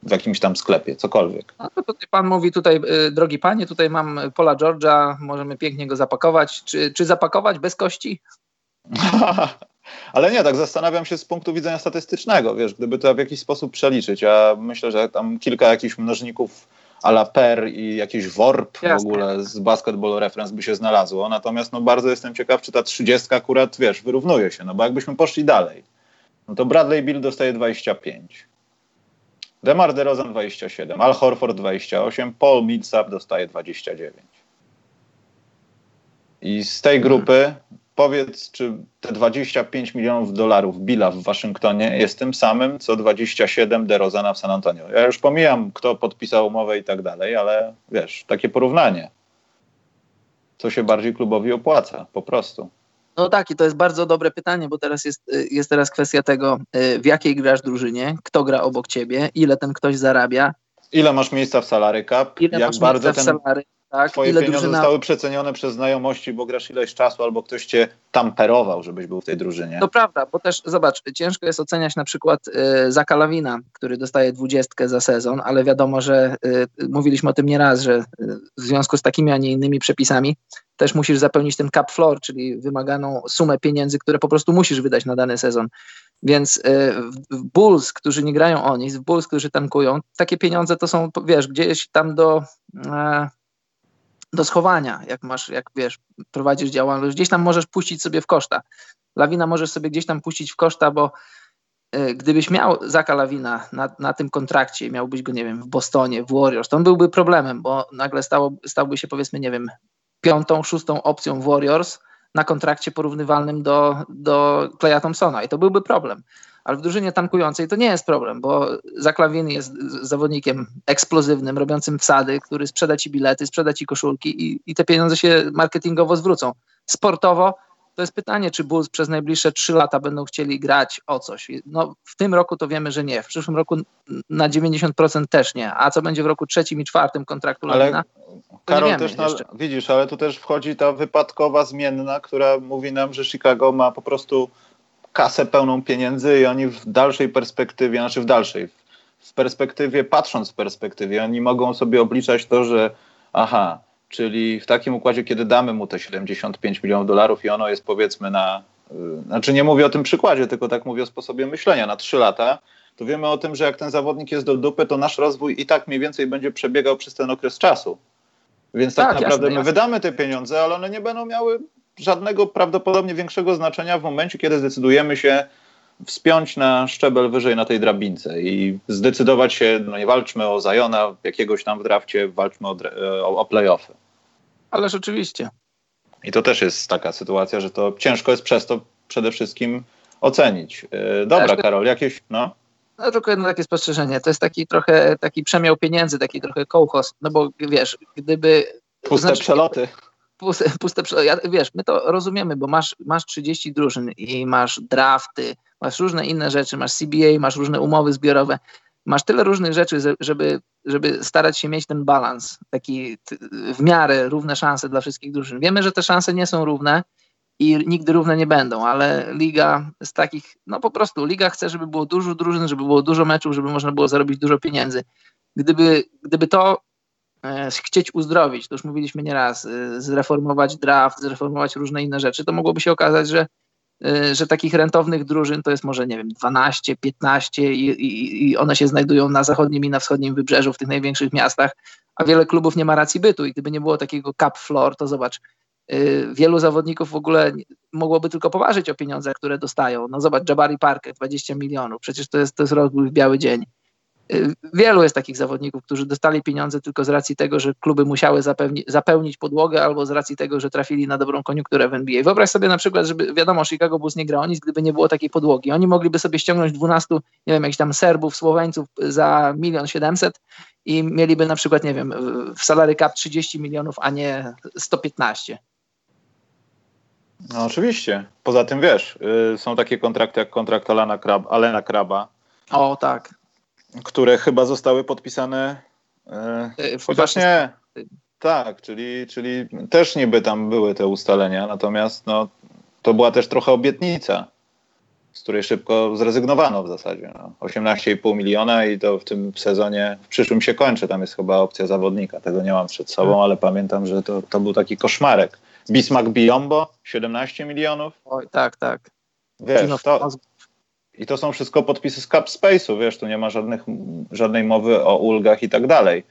w jakimś tam sklepie, cokolwiek. No to tutaj pan mówi tutaj, y, drogi panie, tutaj mam Pola George'a, możemy pięknie go zapakować. Czy, czy zapakować bez kości? [laughs] Ale nie, tak zastanawiam się z punktu widzenia statystycznego, wiesz, gdyby to w jakiś sposób przeliczyć, ja myślę, że tam kilka jakichś mnożników a la Per i jakiś WORP w ogóle z Basketball Reference by się znalazło. Natomiast no, bardzo jestem ciekaw, czy ta 30 akurat, wiesz, wyrównuje się, no bo jakbyśmy poszli dalej, no to Bradley Bill dostaje 25. Demar DeRozan 27, Al Horford 28, Paul Millsap dostaje 29. I z tej grupy powiedz, czy te 25 milionów dolarów Billa w Waszyngtonie jest tym samym, co 27 DeRozana w San Antonio. Ja już pomijam, kto podpisał umowę i tak dalej, ale wiesz, takie porównanie. Co się bardziej klubowi opłaca, po prostu. No tak, i to jest bardzo dobre pytanie, bo teraz jest, y, jest teraz kwestia tego, y, w jakiej grasz drużynie, kto gra obok ciebie, ile ten ktoś zarabia. Ile masz miejsca w salary cap? Ile jak masz bardzo miejsca ten... w salary tak? Twoje pieniądze drużyna... zostały przecenione przez znajomości, bo grasz ileś czasu, albo ktoś cię tamperował, żebyś był w tej drużynie. To prawda, bo też zobacz, ciężko jest oceniać na przykład y, Zaka Lawina, który dostaje dwudziestkę za sezon, ale wiadomo, że y, mówiliśmy o tym nieraz, że y, w związku z takimi, a nie innymi przepisami też musisz zapełnić ten cap floor, czyli wymaganą sumę pieniędzy, które po prostu musisz wydać na dany sezon. Więc y, w Bulls, którzy nie grają o nic, w Bulls, którzy tankują, takie pieniądze to są, wiesz, gdzieś tam do e, do schowania, jak masz, jak wiesz, prowadzisz działalność, gdzieś tam możesz puścić sobie w koszta. Lawina możesz sobie gdzieś tam puścić w koszta, bo y, gdybyś miał Zaka Lawina na, na tym kontrakcie, miałbyś go, nie wiem, w Bostonie, w Warriors, to on byłby problemem, bo nagle stało, stałby się, powiedzmy, nie wiem, piątą, szóstą opcją w Warriors na kontrakcie porównywalnym do, do Thompsona i to byłby problem ale w drużynie tankującej to nie jest problem, bo Zaklawin jest zawodnikiem eksplozywnym, robiącym wsady, który sprzeda ci bilety, sprzeda ci koszulki i, i te pieniądze się marketingowo zwrócą. Sportowo to jest pytanie, czy Bulls przez najbliższe trzy lata będą chcieli grać o coś. No, w tym roku to wiemy, że nie. W przyszłym roku na 90% też nie. A co będzie w roku trzecim i czwartym kontraktu ale, Lawina? Karol, też na, widzisz, ale tu też wchodzi ta wypadkowa zmienna, która mówi nam, że Chicago ma po prostu kasę pełną pieniędzy i oni w dalszej perspektywie, znaczy w dalszej, w perspektywie, patrząc w perspektywie, oni mogą sobie obliczać to, że aha, czyli w takim układzie, kiedy damy mu te 75 milionów dolarów i ono jest powiedzmy na, y, znaczy nie mówię o tym przykładzie, tylko tak mówię o sposobie myślenia, na 3 lata, to wiemy o tym, że jak ten zawodnik jest do dupy, to nasz rozwój i tak mniej więcej będzie przebiegał przez ten okres czasu. Więc tak, tak naprawdę jasne, my jasne. wydamy te pieniądze, ale one nie będą miały żadnego prawdopodobnie większego znaczenia w momencie, kiedy zdecydujemy się wspiąć na szczebel wyżej na tej drabince i zdecydować się, no nie walczmy o Zajona jakiegoś tam w drafcie, walczmy o, o, o playoffy. Ale rzeczywiście. I to też jest taka sytuacja, że to ciężko jest przez to przede wszystkim ocenić. E, dobra, Karol, jakieś, no? No tylko jedno takie spostrzeżenie. To jest taki trochę taki przemiał pieniędzy, taki trochę kołchos. No bo wiesz, gdyby. Puste znaczy, przeloty puste, puste ja, wiesz, my to rozumiemy, bo masz, masz 30 drużyn i masz drafty, masz różne inne rzeczy, masz CBA, masz różne umowy zbiorowe, masz tyle różnych rzeczy, żeby, żeby starać się mieć ten balans, taki w miarę równe szanse dla wszystkich drużyn. Wiemy, że te szanse nie są równe i nigdy równe nie będą, ale liga z takich, no po prostu liga chce, żeby było dużo drużyn, żeby było dużo meczów, żeby można było zarobić dużo pieniędzy. Gdyby, gdyby to chcieć uzdrowić, to już mówiliśmy nieraz, e, zreformować draft, zreformować różne inne rzeczy, to mogłoby się okazać, że, e, że takich rentownych drużyn to jest może, nie wiem, 12, 15 i, i, i one się znajdują na zachodnim i na wschodnim wybrzeżu, w tych największych miastach, a wiele klubów nie ma racji bytu i gdyby nie było takiego cap floor, to zobacz, wielu zawodników w ogóle mogłoby tylko poważyć o pieniądze, które dostają. No zobacz, Jabari Parker, 20 milionów, przecież to jest, to jest rozwój w biały dzień. Y, wielu jest takich zawodników, którzy dostali pieniądze tylko z racji tego, że kluby musiały zapewni, zapełnić podłogę albo z racji tego, że trafili na dobrą koniunkturę w NBA. Wyobraź sobie na przykład, żeby wiadomo, Chicago Bulls nie grał nic, gdyby nie było takiej podłogi. Oni mogliby sobie ściągnąć 12, nie wiem, jakichś tam Serbów, Słoweńców za milion siedemset i mieliby na przykład, nie wiem, w salary cap 30 milionów, a nie 115. No oczywiście. Poza tym wiesz, yy, są takie kontrakty jak kontrakt Alana, Krab, Alena Kraba. O tak które chyba zostały podpisane. E, chociaż nie. Tak, czyli, czyli też niby tam były te ustalenia, natomiast no, to była też trochę obietnica, z której szybko zrezygnowano w zasadzie. No. 18,5 miliona i to w tym sezonie, w przyszłym się kończy, tam jest chyba opcja zawodnika, tego nie mam przed sobą, hmm. ale pamiętam, że to, to był taki koszmarek. Bismarck Biombo, 17 milionów. Oj, tak, tak. Wiesz, to, i to są wszystko podpisy z Cap Space'u, wiesz, tu nie ma żadnych, żadnej mowy o ulgach i tak dalej.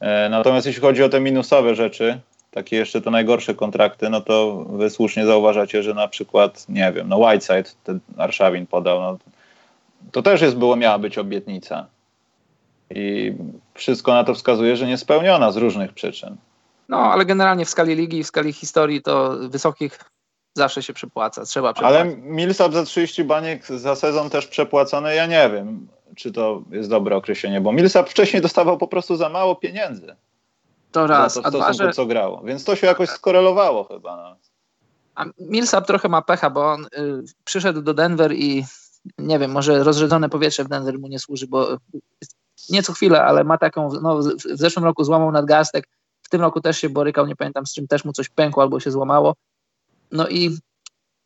E, natomiast jeśli chodzi o te minusowe rzeczy, takie jeszcze te najgorsze kontrakty, no to wy słusznie zauważacie, że na przykład, nie wiem, no Whiteside, ten Arszawin podał, no, to też jest, było, miała być obietnica. I wszystko na to wskazuje, że niespełniona z różnych przyczyn. No, ale generalnie w skali ligi, w skali historii to wysokich zawsze się przepłaca, trzeba przepłacić. Ale Millsap za 30 baniek za sezon też przepłacony, ja nie wiem, czy to jest dobre określenie, bo Millsap wcześniej dostawał po prostu za mało pieniędzy. To raz, za to, w stosunku, a dwa, co grało, więc to się jakoś skorelowało chyba. No. A Millsap trochę ma pecha, bo on y, przyszedł do Denver i nie wiem, może rozrzedzone powietrze w Denver mu nie służy, bo nie co chwilę, ale ma taką, no, w zeszłym roku złamał nadgarstek, w tym roku też się borykał, nie pamiętam z czym też mu coś pękło albo się złamało no i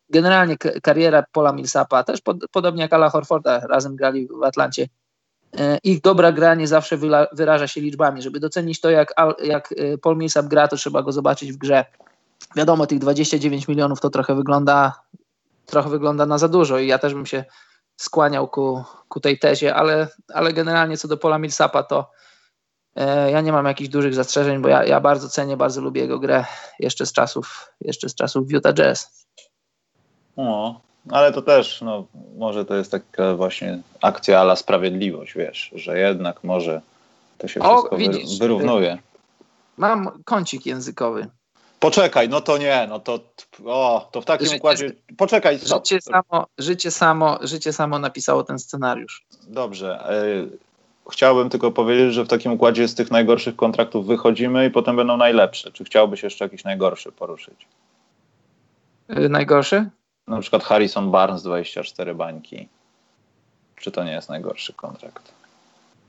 generalnie kariera Pola Millsapa, też pod, podobnie jak Ala Horforda, razem grali w Atlancie. E, ich dobra gra nie zawsze wyraża się liczbami. Żeby docenić to, jak, jak e, Paul Millsap gra, to trzeba go zobaczyć w grze. Wiadomo, tych 29 milionów to trochę wygląda, trochę wygląda na za dużo i ja też bym się skłaniał ku, ku tej tezie, ale, ale generalnie co do Pola Millsapa, to ja nie mam jakichś dużych zastrzeżeń, bo ja, ja bardzo cenię, bardzo lubię jego grę jeszcze z czasów, jeszcze z czasów Utah Jazz. No, ale to też, no, może to jest taka właśnie akcja ala sprawiedliwość, wiesz, że jednak może to się o, wszystko widzisz, wyrównuje. Mam kącik językowy. Poczekaj, no to nie, no to o, to w takim życie, układzie. Poczekaj. Życie samo, życie, samo, życie samo napisało ten scenariusz. Dobrze. E, Chciałbym tylko powiedzieć, że w takim układzie z tych najgorszych kontraktów wychodzimy i potem będą najlepsze. Czy chciałbyś jeszcze jakiś najgorszy poruszyć? Yy, najgorszy? Na przykład Harrison Barnes 24 bańki. Czy to nie jest najgorszy kontrakt?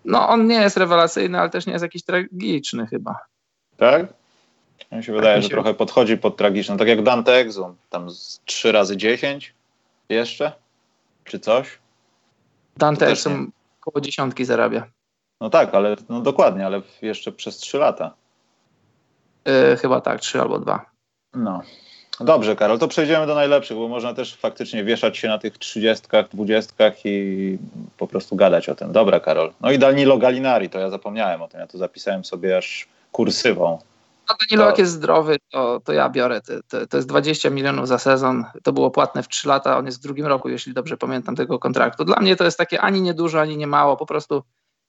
No on nie jest rewelacyjny, ale też nie jest jakiś tragiczny chyba. Tak? Mi się wydaje, tak, że się... trochę podchodzi pod tragiczny. Tak jak Dante Exum, tam z 3 razy 10 jeszcze? Czy coś? Dante Exum około dziesiątki zarabia. No tak, ale no dokładnie, ale jeszcze przez trzy lata. Yy, chyba tak, trzy albo dwa. No. Dobrze, Karol, to przejdziemy do najlepszych, bo można też faktycznie wieszać się na tych trzydziestkach, dwudziestkach i po prostu gadać o tym. Dobra, Karol. No i Danilo Galinari, to ja zapomniałem o tym, ja to zapisałem sobie aż kursywą. A Danilo to... jak jest zdrowy, to, to ja biorę. To, to, to, jest 20 milionów za sezon. To było płatne w 3 lata. On jest w drugim roku, jeśli dobrze pamiętam tego kontraktu. Dla mnie to jest takie ani nie dużo, ani nie mało. Po prostu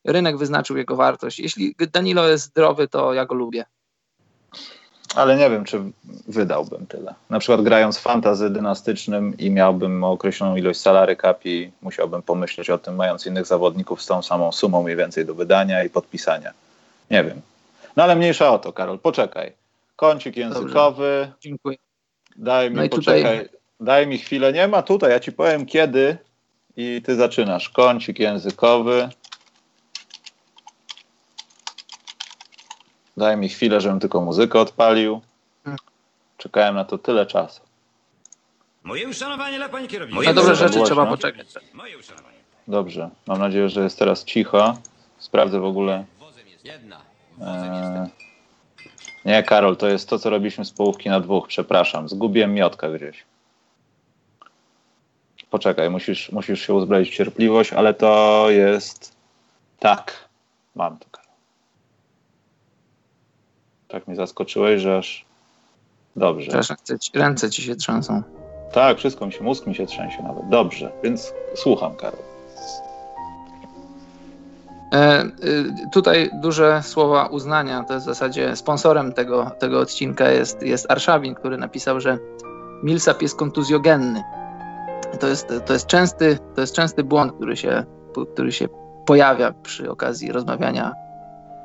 rynek wyznaczył jego wartość. Jeśli Danilo jest zdrowy, to ja go lubię. Ale nie wiem, czy wydałbym tyle. Na przykład grając fantazy dynastycznym i miałbym określoną ilość salary capi, musiałbym pomyśleć o tym, mając innych zawodników z tą samą sumą mniej więcej do wydania i podpisania. Nie wiem. No ale mniejsza o to, Karol, poczekaj. Kącik językowy. Dobrze. Dziękuję. Daj mi, no poczekaj, tutaj... daj mi chwilę. Nie ma tutaj, ja ci powiem kiedy i ty zaczynasz. Kącik językowy. Daj mi chwilę, żebym tylko muzykę odpalił. Czekałem na to tyle czasu. Moje uszanowanie dla pani kierownicy. Moje dobre rzeczy trzeba poczekać. Moje uszanowanie. Dobrze, mam nadzieję, że jest teraz cicho. Sprawdzę w ogóle. Jedna. Eee, nie, Karol, to jest to, co robiliśmy z połówki na dwóch. Przepraszam, zgubiłem miotkę gdzieś. Poczekaj, musisz, musisz się uzbroić w cierpliwość, ale to jest... Tak, mam to, Karol. Tak mnie zaskoczyłeś, że aż... Dobrze. Też ręce ci się trzęsą. Tak, wszystko mi się, mózg mi się trzęsie nawet. Dobrze, więc słucham, Karol. E, y, tutaj duże słowa uznania, to jest w zasadzie sponsorem tego, tego odcinka jest, jest Arszawin, który napisał, że Millsap jest kontuzjogenny. To jest, to jest, częsty, to jest częsty błąd, który się, który się pojawia przy okazji rozmawiania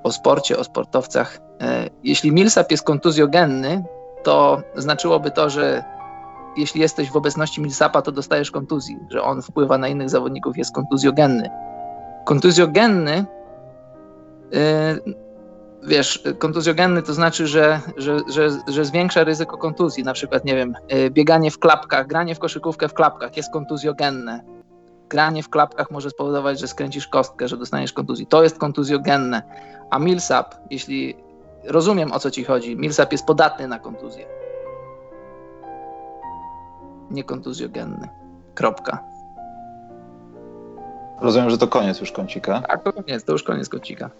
o sporcie, o sportowcach. E, jeśli Millsap jest kontuzjogenny, to znaczyłoby to, że jeśli jesteś w obecności Millsapa, to dostajesz kontuzji, że on wpływa na innych zawodników, jest kontuzjogenny. Kontuzjogenny, yy, wiesz, kontuzjogenny to znaczy, że, że, że, że zwiększa ryzyko kontuzji, na przykład, nie wiem, yy, bieganie w klapkach, granie w koszykówkę w klapkach jest kontuzjogenne. Granie w klapkach może spowodować, że skręcisz kostkę, że dostaniesz kontuzji. To jest kontuzjogenne. A Millsap, jeśli rozumiem o co ci chodzi, Millsap jest podatny na kontuzję. Niekontuzjogenny. Kropka. Rozumiem, że to koniec już kącika. Tak, to koniec, to już koniec kącika.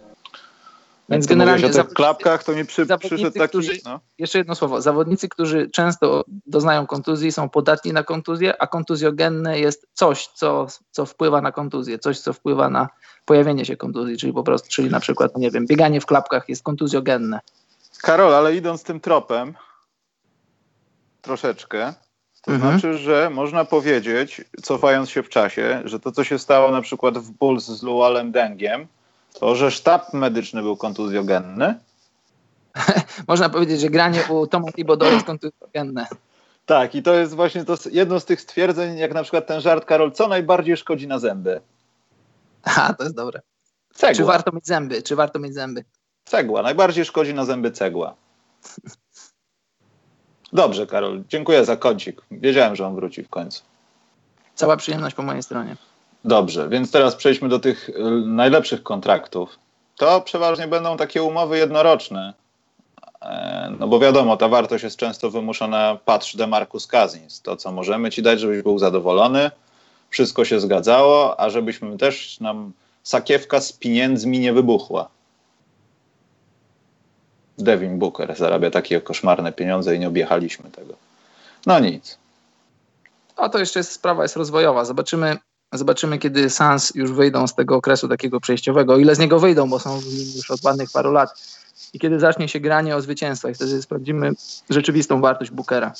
Więc generalnie o tych klapkach to mi przy, przyszedł taki... Którzy, no. Jeszcze jedno słowo. Zawodnicy, którzy często doznają kontuzji, są podatni na kontuzję, a kontuzjogenne jest coś, co, co wpływa na kontuzję, coś, co wpływa na pojawienie się kontuzji, czyli po prostu, czyli na przykład, nie wiem, bieganie w klapkach jest kontuzjogenne. Karol, ale idąc tym tropem troszeczkę, to mhm. znaczy, że można powiedzieć, cofając się w czasie, że to, co się stało na przykład w Bulls z Lualem Dengiem, to, że sztab medyczny był kontuzjogenny. [laughs] można powiedzieć, że granie u Toma Thibodeau jest kontuzjogenne. Tak, i to jest właśnie to jedno z tych stwierdzeń, jak na przykład ten żart, Karol, co najbardziej szkodzi na zęby? A, to jest dobre. Cegła. Czy warto mieć zęby? Czy warto mieć zęby? Cegła. Najbardziej szkodzi na zęby cegła. [laughs] Dobrze, Karol. Dziękuję za kącik. Wiedziałem, że on wróci w końcu. Cała przyjemność po mojej stronie. Dobrze, więc teraz przejdźmy do tych y, najlepszych kontraktów. To przeważnie będą takie umowy jednoroczne. E, no bo wiadomo, ta wartość jest często wymuszona, patrz Demarcus Cousins, to co możemy ci dać, żebyś był zadowolony, wszystko się zgadzało, a żebyśmy też nam sakiewka z pieniędzmi nie wybuchła. Devin Booker zarabia takie koszmarne pieniądze i nie objechaliśmy tego. No nic. A to jeszcze jest, sprawa jest rozwojowa. Zobaczymy, zobaczymy, kiedy Sans już wyjdą z tego okresu takiego przejściowego, ile z niego wyjdą, bo są już od ładnych paru lat. I kiedy zacznie się granie o zwycięstwo, i wtedy sprawdzimy rzeczywistą wartość Bookera.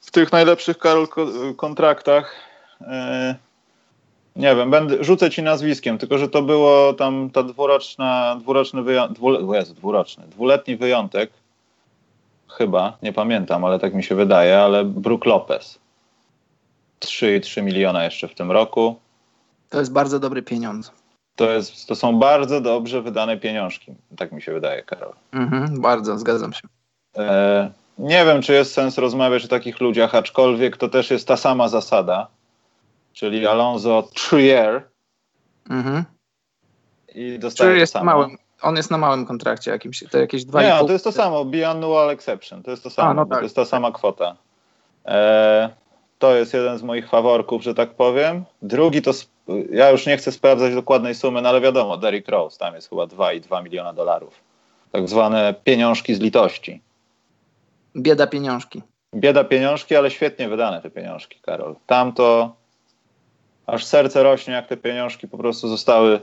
W tych najlepszych Karol kontraktach yy nie wiem, będę, rzucę ci nazwiskiem, tylko że to było tam ta dwuroczna, dwuroczny wyjątek, dwu, Jezu, dwuroczny, dwuletni wyjątek, chyba, nie pamiętam, ale tak mi się wydaje, ale Brook Lopez. 3,3 miliona jeszcze w tym roku. To jest bardzo dobry pieniądz. To, jest, to są bardzo dobrze wydane pieniążki, tak mi się wydaje, Karol. Mhm, bardzo, zgadzam się. E, nie wiem, czy jest sens rozmawiać o takich ludziach, aczkolwiek to też jest ta sama zasada czyli Alonso Trier. Mhm. I dostaje Trier jest samo. Małym, on jest na małym kontrakcie jakimś, to jakieś dwa Nie, to jest to samo, biannual exception, to jest to samo, A, no tak. to jest ta sama kwota. E, to jest jeden z moich faworków, że tak powiem. Drugi to, ja już nie chcę sprawdzać dokładnej sumy, no ale wiadomo, Derrick Rose, tam jest chyba 2,2 miliona dolarów. Tak zwane pieniążki z litości. Bieda pieniążki. Bieda pieniążki, ale świetnie wydane te pieniążki, Karol. Tam to aż serce rośnie, jak te pieniążki po prostu zostały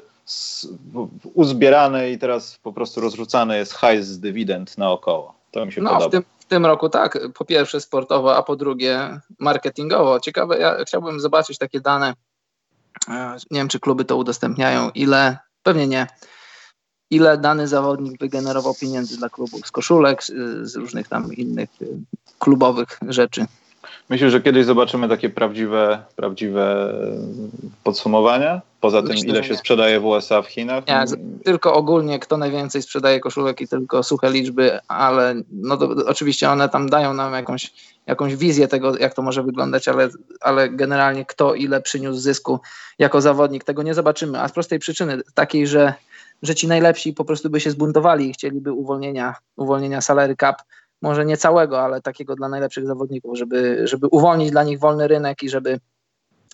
uzbierane i teraz po prostu rozrzucane jest hajs z dywidend naokoło. To mi się no, podoba. W tym, w tym roku tak, po pierwsze sportowo, a po drugie marketingowo. Ciekawe, ja chciałbym zobaczyć takie dane, e, nie wiem czy kluby to udostępniają, ile, pewnie nie, ile dany zawodnik wygenerował pieniędzy dla klubów z koszulek, z różnych tam innych e, klubowych rzeczy. Myślę, że kiedyś zobaczymy takie prawdziwe, prawdziwe podsumowania? Poza Myślę, tym, ile się nie. sprzedaje w USA, w Chinach? Nie, tylko ogólnie, kto najwięcej sprzedaje koszulek i tylko suche liczby, ale no to, oczywiście one tam dają nam jakąś, jakąś wizję tego, jak to może wyglądać, ale, ale generalnie kto ile przyniósł zysku jako zawodnik, tego nie zobaczymy. A z prostej przyczyny, takiej, że, że ci najlepsi po prostu by się zbuntowali i chcieliby uwolnienia, uwolnienia salary cap może nie całego, ale takiego dla najlepszych zawodników, żeby, żeby uwolnić dla nich wolny rynek i żeby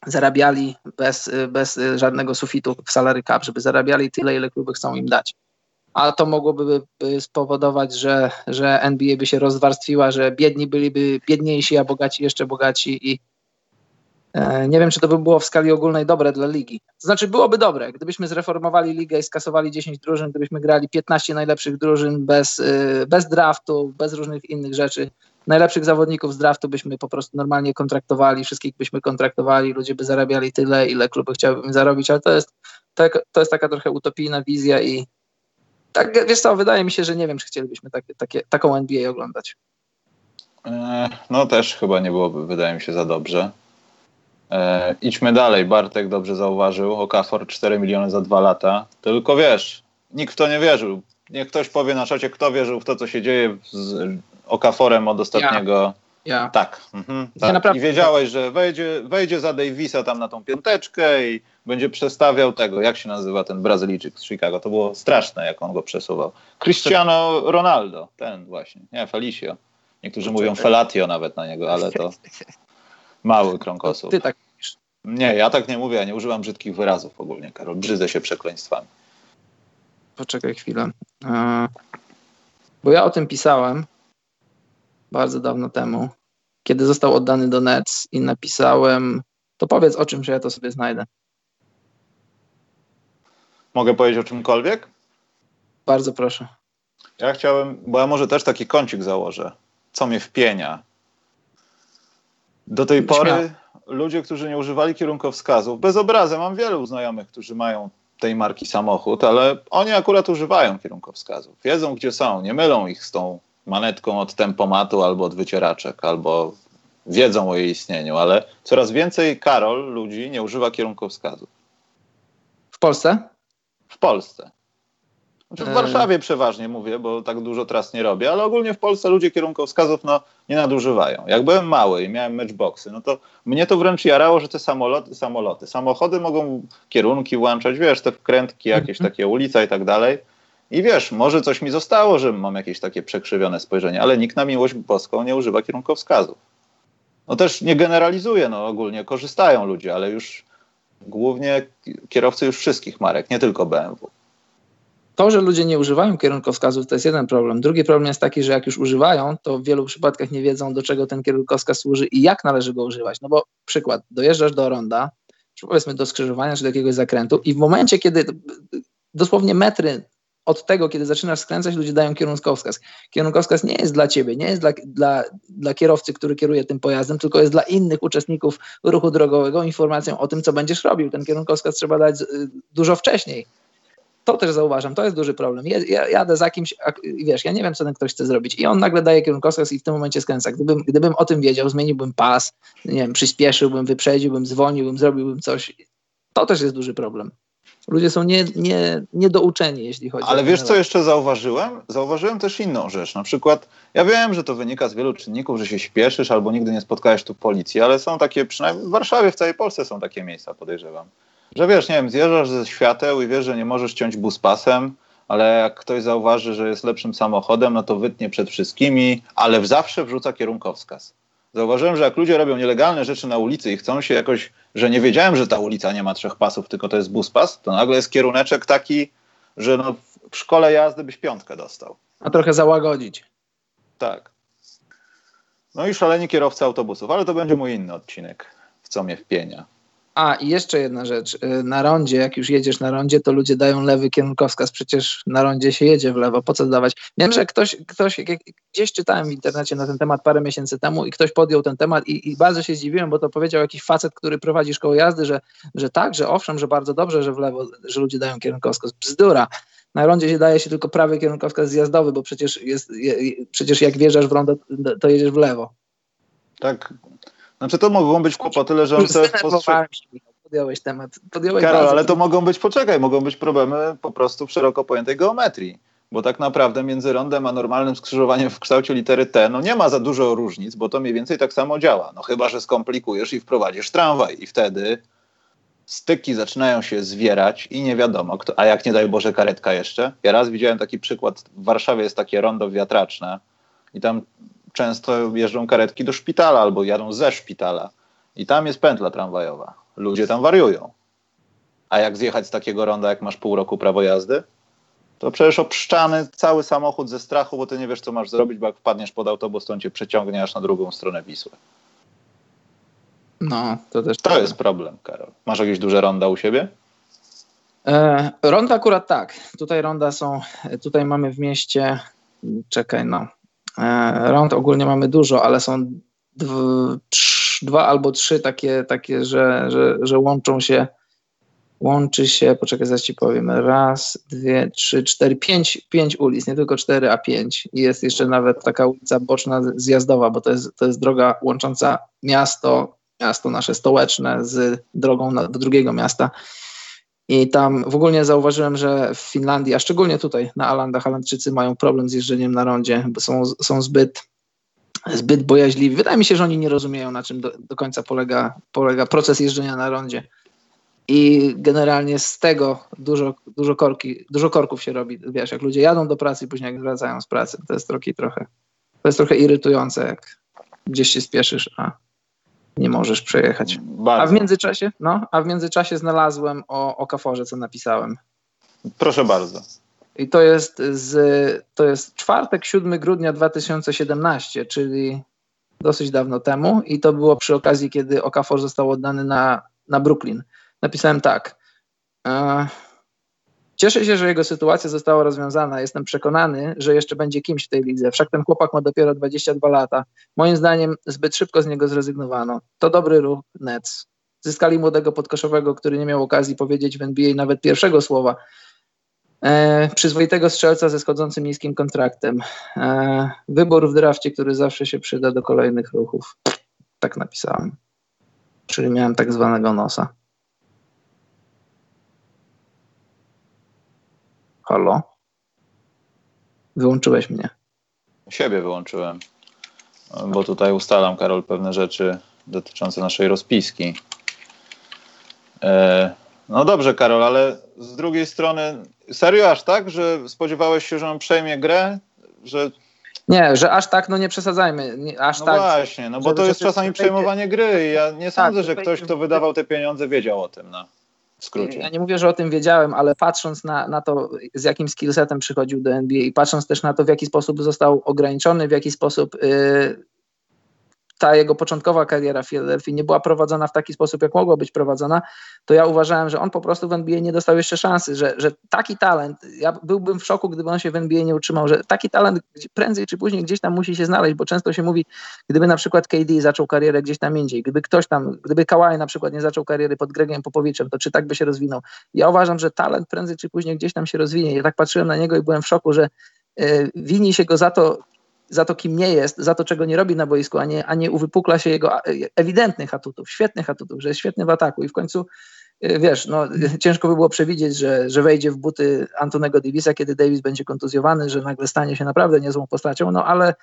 zarabiali bez, bez żadnego sufitu w salary cap, żeby zarabiali tyle, ile kluby chcą im dać. A to mogłoby spowodować, że, że NBA by się rozwarstwiła, że biedni byliby biedniejsi, a bogaci jeszcze bogaci i, nie wiem, czy to by było w skali ogólnej dobre dla ligi. To znaczy, byłoby dobre, gdybyśmy zreformowali ligę i skasowali 10 drużyn, gdybyśmy grali 15 najlepszych drużyn bez, y, bez draftu, bez różnych innych rzeczy. Najlepszych zawodników z draftu byśmy po prostu normalnie kontraktowali, wszystkich byśmy kontraktowali, ludzie by zarabiali tyle, ile kluby chciałyby zarobić, ale to jest, tak, to jest taka trochę utopijna wizja i tak, wiesz co, wydaje mi się, że nie wiem, czy chcielibyśmy takie, taką NBA oglądać. E, no też chyba nie byłoby, wydaje mi się, za dobrze. E, idźmy dalej. Bartek dobrze zauważył. Okafor 4 miliony za dwa lata. Tylko wiesz, nikt w to nie wierzył. Niech ktoś powie na czacie, kto wierzył w to, co się dzieje z Okaforem od ostatniego. Ja. ja. Tak. Mhm, tak. Naprawdę... I wiedziałeś, że wejdzie, wejdzie za Davisa tam na tą piąteczkę i będzie przestawiał tego, jak się nazywa ten Brazylijczyk z Chicago. To było straszne, jak on go przesuwał. Cristiano Ronaldo, ten właśnie. Nie, Felicio. Niektórzy mówią Felatio nawet na niego, ale to [laughs] mały krągosłup. Ty tak mówisz. Nie, ja tak nie mówię, ja nie używam brzydkich wyrazów ogólnie, Karol. Brzydzę się przekleństwami. Poczekaj chwilę. E, bo ja o tym pisałem bardzo dawno temu, kiedy został oddany do Nets i napisałem, to powiedz o czym, że ja to sobie znajdę. Mogę powiedzieć o czymkolwiek? Bardzo proszę. Ja chciałem, bo ja może też taki kącik założę co mnie wpienia. Do tej pory ludzie, którzy nie używali kierunkowskazów, bez obrazy, mam wielu znajomych, którzy mają tej marki samochód, ale oni akurat używają kierunkowskazów. Wiedzą, gdzie są, nie mylą ich z tą manetką od tempomatu albo od wycieraczek, albo wiedzą o jej istnieniu, ale coraz więcej Karol ludzi nie używa kierunkowskazów. W Polsce? W Polsce. Znaczy w e. Warszawie przeważnie mówię, bo tak dużo tras nie robię, ale ogólnie w Polsce ludzie kierunkowskazów no, nie nadużywają. Jak byłem mały i miałem matchboxy, no to mnie to wręcz jarało, że te samoloty, samoloty, samochody mogą kierunki włączać, wiesz, te wkrętki, jakieś mhm. takie ulica i tak dalej. I wiesz, może coś mi zostało, że mam jakieś takie przekrzywione spojrzenie, ale nikt na miłość boską nie używa kierunkowskazów. No też nie generalizuję, no ogólnie korzystają ludzie, ale już głównie kierowcy już wszystkich marek, nie tylko BMW. To, że ludzie nie używają kierunkowskazów, to jest jeden problem. Drugi problem jest taki, że jak już używają, to w wielu przypadkach nie wiedzą, do czego ten kierunkowskaz służy i jak należy go używać. No bo przykład, dojeżdżasz do ronda, czy powiedzmy do skrzyżowania, czy do jakiegoś zakrętu i w momencie, kiedy dosłownie metry od tego, kiedy zaczynasz skręcać, ludzie dają kierunkowskaz. Kierunkowskaz nie jest dla ciebie, nie jest dla, dla, dla kierowcy, który kieruje tym pojazdem, tylko jest dla innych uczestników ruchu drogowego informacją o tym, co będziesz robił. Ten kierunkowskaz trzeba dać y, dużo wcześniej to też zauważam, to jest duży problem. Ja, jadę za kimś, wiesz, ja nie wiem, co ten ktoś chce zrobić i on nagle daje kierunkowskaz i w tym momencie skręca. Gdybym, gdybym o tym wiedział, zmieniłbym pas, nie wiem, przyspieszyłbym, wyprzedziłbym, zwolniłbym, zrobiłbym coś. To też jest duży problem. Ludzie są nie, nie, niedouczeni, jeśli chodzi Ale o wiesz, co jeszcze zauważyłem? Zauważyłem też inną rzecz. Na przykład, ja wiem, że to wynika z wielu czynników, że się śpieszysz albo nigdy nie spotkałeś tu policji, ale są takie, przynajmniej w Warszawie, w całej Polsce są takie miejsca, podejrzewam że wiesz, nie wiem, zjeżdżasz ze świateł i wiesz, że nie możesz ciąć buspasem, ale jak ktoś zauważy, że jest lepszym samochodem, no to wytnie przed wszystkimi, ale zawsze wrzuca kierunkowskaz. Zauważyłem, że jak ludzie robią nielegalne rzeczy na ulicy i chcą się jakoś, że nie wiedziałem, że ta ulica nie ma trzech pasów, tylko to jest buspas, to nagle jest kieruneczek taki, że no w szkole jazdy byś piątkę dostał. A trochę załagodzić. Tak. No i szaleni kierowcy autobusów, ale to będzie mój inny odcinek, w co mnie wpienia. A, i jeszcze jedna rzecz. Y, na rondzie, jak już jedziesz na rondzie, to ludzie dają lewy kierunkowskaz. Przecież na rondzie się jedzie w lewo. Po co dawać? Wiem, że ktoś, ktoś gdzieś czytałem w internecie na ten temat parę miesięcy temu i ktoś podjął ten temat i, i bardzo się zdziwiłem, bo to powiedział jakiś facet, który prowadzi szkołę jazdy, że, że tak, że owszem, że bardzo dobrze, że w lewo, że ludzie dają kierunkowskaz. Bzdura. Na rondzie się daje się tylko prawy kierunkowskaz zjazdowy, bo przecież, jest, przecież jak wjeżdżasz w rondo, to jedziesz w lewo. Tak, znaczy to mogą być kłopoty leżące w postrzeganiu. [laughs] Podjąłeś temat. Podjąłeś Karol, ale to mogą być, poczekaj, mogą być problemy po prostu w szeroko pojętej geometrii. Bo tak naprawdę między rondem a normalnym skrzyżowaniem w kształcie litery T no nie ma za dużo różnic, bo to mniej więcej tak samo działa. No chyba, że skomplikujesz i wprowadzisz tramwaj i wtedy styki zaczynają się zwierać i nie wiadomo, kto, a jak nie daj Boże karetka jeszcze. Ja raz widziałem taki przykład, w Warszawie jest takie rondo wiatraczne i tam często jeżdżą karetki do szpitala albo jadą ze szpitala. I tam jest pętla tramwajowa. Ludzie tam wariują. A jak zjechać z takiego ronda, jak masz pół roku prawo jazdy? To przecież obszczany cały samochód ze strachu, bo ty nie wiesz, co masz zrobić, bo jak wpadniesz pod autobus, to on cię przeciągnie aż na drugą stronę Wisły. No, to też. To jest problem, Karol. Masz jakieś duże ronda u siebie? E, ronda akurat tak. Tutaj ronda są, tutaj mamy w mieście, czekaj no, e, rond ogólnie mamy dużo, ale są dwa albo trzy takie, takie że, że, że łączą się, łączy się, poczekaj, zaś ci powiem, raz, dwie, trzy, cztery, pięć, pięć ulic, nie tylko cztery, a pięć. I jest jeszcze nawet taka ulica boczna zjazdowa, bo to jest, to jest droga łącząca miasto, miasto nasze stołeczne z drogą do drugiego miasta. I tam w ogóle zauważyłem, że w Finlandii, a szczególnie tutaj na Alandach, Alandczycy mają problem z jeżdżeniem na rondzie, bo są, są zbyt, zbyt bojaźliwi. Wydaje mi się, że oni nie rozumieją, na czym do, do końca polega, polega proces jeżdżenia na rondzie. I generalnie z tego dużo, dużo, korki, dużo korków się robi. Wiesz, jak ludzie jadą do pracy i później jak wracają z pracy, to jest trochę, trochę, to jest trochę irytujące, jak gdzieś się spieszysz, a nie możesz przejechać. Bardzo. A w międzyczasie, no, a w międzyczasie znalazłem o Okaforze, co napisałem. Proszę bardzo. I to jest z, to jest czwartek, 7 grudnia 2017, czyli dosyć dawno temu i to było przy okazji, kiedy Okafor został oddany na, na Brooklyn. Napisałem tak. E, Cieszę się, że jego sytuacja została rozwiązana. Jestem przekonany, że jeszcze będzie kimś w tej lidze. Wszak ten chłopak ma dopiero 22 lata. Moim zdaniem zbyt szybko z niego zrezygnowano. To dobry ruch Nets. Zyskali młodego podkoszowego, który nie miał okazji powiedzieć w NBA nawet pierwszego słowa. E, przyzwoitego strzelca ze schodzącym niskim kontraktem. E, wybór w drafcie, który zawsze się przyda do kolejnych ruchów. Tak napisałem. Czyli miałem tak zwanego nosa. Halo? Wyłączyłeś mnie. Siebie wyłączyłem, bo tutaj ustalam, Karol, pewne rzeczy dotyczące naszej rozpiski. E, no dobrze, Karol, ale z drugiej strony, serio aż tak, że spodziewałeś się, że on przejmie grę? Że... Nie, że aż tak, no nie przesadzajmy. Nie, aż no tak, właśnie, no bo to jest czasami przejmowanie gry i ja nie sądzę, Tak, że ktoś, kto wydawał te pieniądze, wiedział o tym. No. W skrócie. Ja nie mówię, że o tym wiedziałem, ale patrząc na, na to, z jakim skillsetem przychodził do NBA i patrząc też na to, w jaki sposób został ograniczony, w jaki sposób yy, ta jego początkowa kariera w Philadelphia nie była prowadzona w taki sposób, jak mogła być prowadzona, to ja uważałem, że on po prostu w NBA nie dostał jeszcze szansy, że, że taki talent, ja byłbym w szoku, gdyby on się w NBA nie utrzymał, że taki talent prędzej czy później gdzieś tam musi się znaleźć, bo często się mówi, gdyby na przykład KD zaczął karierę gdzieś tam indziej, gdyby ktoś tam, gdyby Kawhi na przykład nie zaczął kariery pod Gregiem Popowiczem, to czy tak by się rozwinął? Ja uważam, że talent prędzej czy później gdzieś tam się rozwinie. Ja tak patrzyłem na niego i byłem w szoku, że yy, wini się go za to, za to, kim nie jest, za to, czego nie robi na boisku, a nie, a nie uwypukla się jego ewidentnych atutów, świetnych atutów, że jest świetny w ataku i w końcu wiesz, no, [laughs] ciężko by było przewidzieć, że, że wejdzie w buty Antonego Davisa, kiedy Davis będzie kontuzjowany, że nagle stanie się naprawdę niezłą postacią, no ale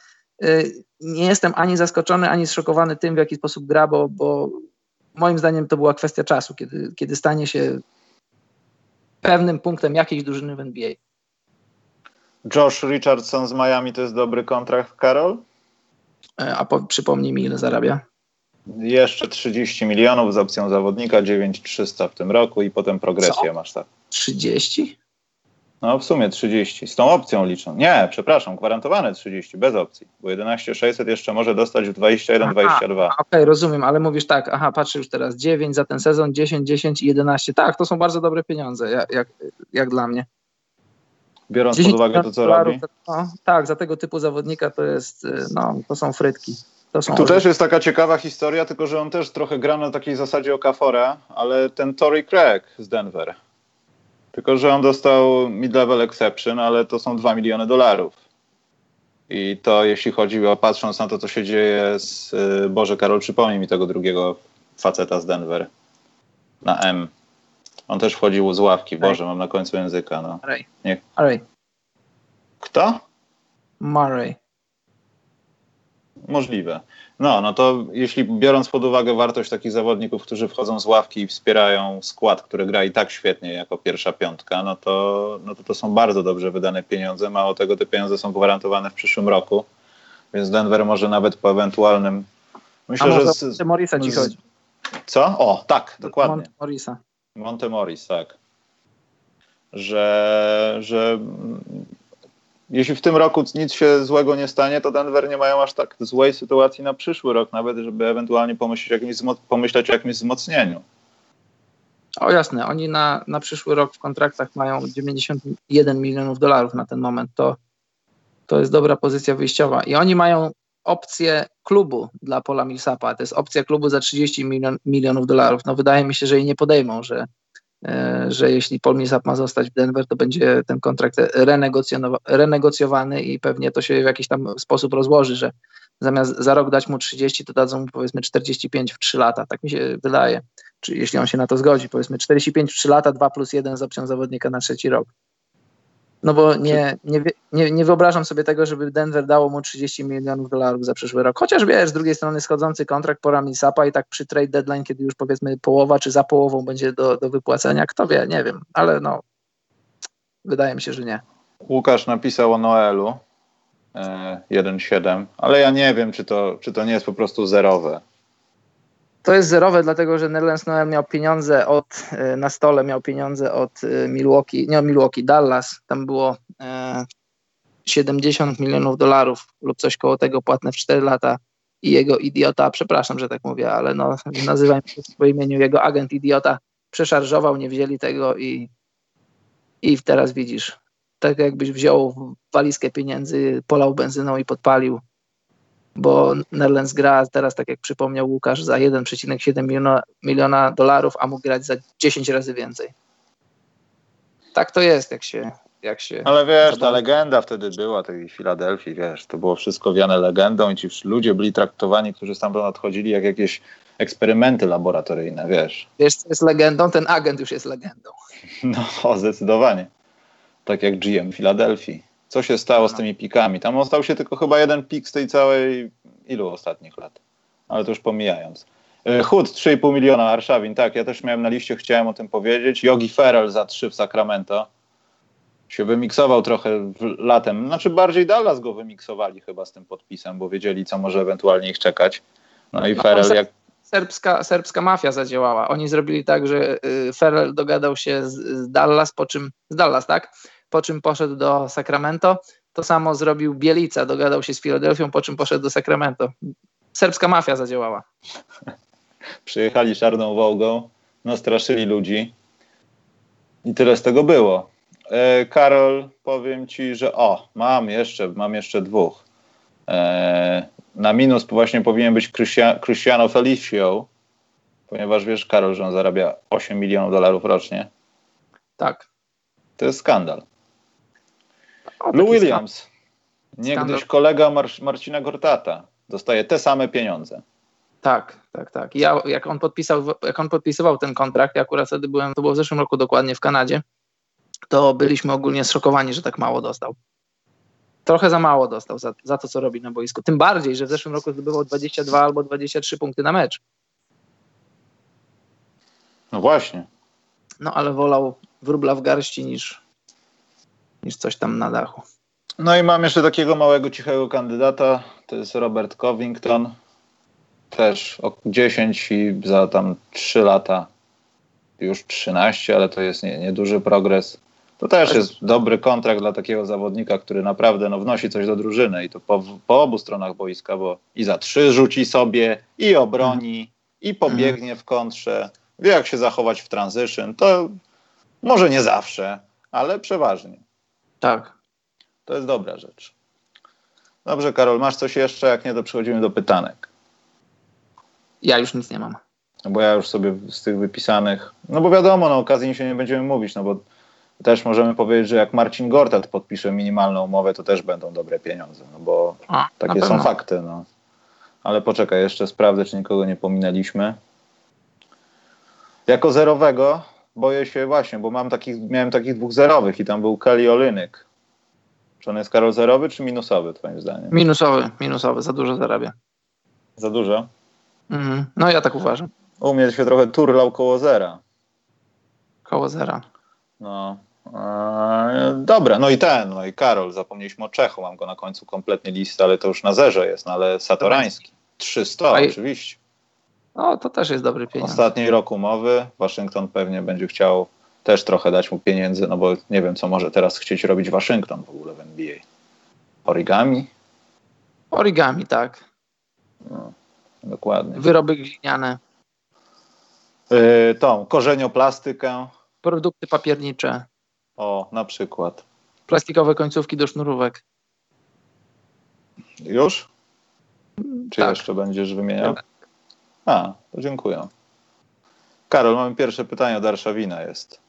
y, nie jestem ani zaskoczony, ani zszokowany tym, w jaki sposób gra, bo, bo moim zdaniem to była kwestia czasu, kiedy, kiedy stanie się pewnym punktem jakiejś drużyny w NBA. Josh Richardson z Miami to jest dobry kontrakt, Karol? A po, przypomnij mi, ile zarabia? Jeszcze 30 milionów z opcją zawodnika, 9300 w tym roku i potem progresję Co? masz tak. 30? No w sumie 30. Z tą opcją liczą. Nie, przepraszam, gwarantowane 30, bez opcji. Bo 11600 jeszcze może dostać w 21-22. Okej, okay, rozumiem, ale mówisz tak, aha, patrzę już teraz 9 za ten sezon, 10, 10 i 11. Tak, to są bardzo dobre pieniądze, jak, jak, jak dla mnie. Biorąc pod uwagę to, co robi. No, tak, za tego typu zawodnika to jest, no, to są frytki. To są tu też jest taka ciekawa historia, tylko że on też trochę gra na takiej zasadzie Okafora, ale ten Tory Craig z Denver. Tylko, że on dostał mid-level exception, ale to są 2 miliony dolarów. I to jeśli chodzi o, patrząc na to, co się dzieje z, Boże Karol, przypomnij mi tego drugiego faceta z Denver. Na M. On też wchodził z ławki, Boże, mam na końcu języka. No. Murray. Nie. Murray. Kto? Murray. Możliwe. No, no to jeśli biorąc pod uwagę wartość takich zawodników, którzy wchodzą z ławki i wspierają skład, który gra i tak świetnie jako pierwsza piątka, no to, no to to są bardzo dobrze wydane pieniądze. Mało tego, te pieniądze są gwarantowane w przyszłym roku, więc Denver może nawet po ewentualnym... Myślę, A że z, Morisa ci chodzi. Co? O, tak, dokładnie. Morisa. Monte Morris, tak. Że, że jeśli w tym roku nic się złego nie stanie, to Denver nie mają aż tak złej sytuacji na przyszły rok, nawet żeby ewentualnie pomyśleć, jakimś, pomyśleć o jakimś wzmocnieniu. O jasne, oni na, na przyszły rok w kontraktach mają 91 milionów dolarów na ten moment. To, to jest dobra pozycja wyjściowa. I oni mają opcję klubu dla Pola Millsapa. To jest opcja klubu za 30 milion, milionów dolarów. No wydaje mi się, że jej nie podejmą, że, e, że jeśli Paul Millsap ma zostać w Denver, to będzie ten kontrakt renegocjowany i pewnie to się w jakiś tam sposób rozłoży, że zamiast za rok dać mu 30, to dadzą mu powiedzmy 45 w 3 lata. Tak mi się wydaje czy jeśli on się na to zgodzi, powiedzmy 45 w 3 lata, 2 plus 1 z opcją zawodnika na trzeci rok. No bo nie, nie, nie, nie wyobrażam sobie tego, żeby Denver dało mu 30 milionów dolarów za przyszły rok. Chociaż wiesz, z drugiej strony schodzący kontrakt pora Millsapa i tak przy trade deadline, kiedy już powiedzmy połowa czy za połową będzie do, do wypłacenia, kto wie, nie wiem, ale no wydaje mi się, że nie. Łukasz napisał o Noelu e, 1.7, ale ja nie wiem, czy to, czy to nie jest po prostu zerowe. To jest zerowe, dlatego że Nerlens Noel miał pieniądze od, e, na stole, miał pieniądze od e, Milwaukee, nie od Milwaukee, Dallas. Tam było 70 e, milionów dolarów lub coś koło tego płatne w 4 lata i jego idiota, przepraszam, że tak mówię, ale no, nazywam się po imieniu, jego agent idiota przeszarżował, nie wzięli tego i, i teraz widzisz, tak jakbyś wziął walizkę pieniędzy, polał benzyną i podpalił bo Nerlens gra teraz, tak jak przypomniał Łukasz, za 1,7 miliona, miliona dolarów, a mógł grać za 10 razy więcej. Tak to jest, jak się. Jak się Ale wiesz, ta legenda wtedy była tej Filadelfii, wiesz, to było wszystko wiane legendą i ci ludzie byli traktowani, którzy stamtąd odchodzili, jak jakieś eksperymenty laboratoryjne, wiesz. Wiesz, co jest legendą? Ten agent już jest legendą. [laughs] No, zdecydowanie. Tak jak GM Filadelfii co się stało z tymi pikami. Tam ostał się tylko chyba jeden pik z tej całej ilu ostatnich lat. Ale to już pomijając. E, Hud 3,5 miliona, Arszawin, tak, ja też miałem na liście, chciałem o tym powiedzieć. Yogi Ferrell za 3 w Sacramento. Się wymiksował trochę latem. Znaczy bardziej Dallas go wymiksowali chyba z tym podpisem, bo wiedzieli, co może ewentualnie ich czekać. No i no, Ferrell jak... Serbska, serbska mafia zadziałała. Oni zrobili tak, że y, Ferrell dogadał się z, z Dallas, po czym z Dallas, tak? Po czym poszedł do Sacramento. To samo zrobił Bielica, dogadał się z Filadelfią, po czym poszedł do Sacramento. Serbska mafia zadziałała. Przyjechali czarną wołgą, nastraszyli ludzi i tyle z tego było. E, Karol, powiem ci, że o, mam jeszcze, mam jeszcze dwóch. E, na minus właśnie powinien być Cristiano Felicio, ponieważ wiesz, Karol, że on zarabia 8 milionów dolarów rocznie. Tak. To jest skandal. Lou Williams, niegdyś kolega Mar Marcina Gortata, dostaje te same pieniądze. Tak, tak, tak. Ja, jak, on podpisał, jak on podpisywał ten kontrakt, ja akurat wtedy byłem, to było w zeszłym roku dokładnie w Kanadzie, to byliśmy ogólnie zszokowani, że tak mało dostał. Trochę za mało dostał za, za to, co robi na boisku. Tym bardziej, że w zeszłym roku zdobywał 22 albo 23 punkty na mecz. No właśnie. No ale wolał wróbla w garści niż, niż coś tam na dachu. No i mam jeszcze takiego małego, cichego kandydata, to jest Robert Covington, też o 10 i za tam 3 lata już 13, ale to jest nieduży nie progres. To też jest dobry kontrakt dla takiego zawodnika, który naprawdę no, wnosi coś do drużyny i to po, po obu stronach boiska, bo i za trzy rzuci sobie, i obroni, i pobiegnie w kontrze, wie jak się zachować w transition. To może nie zawsze, ale przeważnie. Tak. To jest dobra rzecz. Dobrze, Karol, masz coś jeszcze? Jak nie, to przechodzimy do pytanek. Ja już nic nie mam. No bo ja już sobie z tych wypisanych, no bo wiadomo, na okazji się nie będziemy mówić, no bo też możemy powiedzieć, że jak Marcin Gortat podpisze minimalną umowę, to też będą dobre pieniądze, no bo A, takie są fakty, no. Ale poczekaj, jeszcze sprawdzę, czy nikogo nie pominęliśmy. Jako zerowego boję się właśnie, bo mam takich, miałem takich dwóch zerowych i tam był Kelly Olynyk. Czy on jest Karol zerowy czy minusowy, twoim zdaniem? Minusowy, minusowy, za dużo zarabia. Za dużo? Mhm. No ja tak uważam. U mnie się trochę turlał koło zera. Koło zera. No. Eee, dobra, no i ten, no i Karol, zapomnieliśmy o Czechu, mam go na końcu kompletnie listy, ale to już na zerze jest, no ale Satorański. 300 oczywiście. No, to też jest dobry pieniądz. Ostatni rok umowy. Waszyngton pewnie będzie chciał też trochę dać mu pieniędzy, no bo nie wiem, co może teraz chcieć robić Waszyngton w ogóle w NBA. origami. Origami, tak. No, dokładnie. Wyroby gliniane, Yy, tą korzenioplastykę. produkty papiernicze, O, na przykład. plastikowe końcówki do sznurówek. Już? Czy Tak. jeszcze będziesz wymieniał? A, to dziękuję. Karol, mamy pierwsze pytanie od Arszawina jest.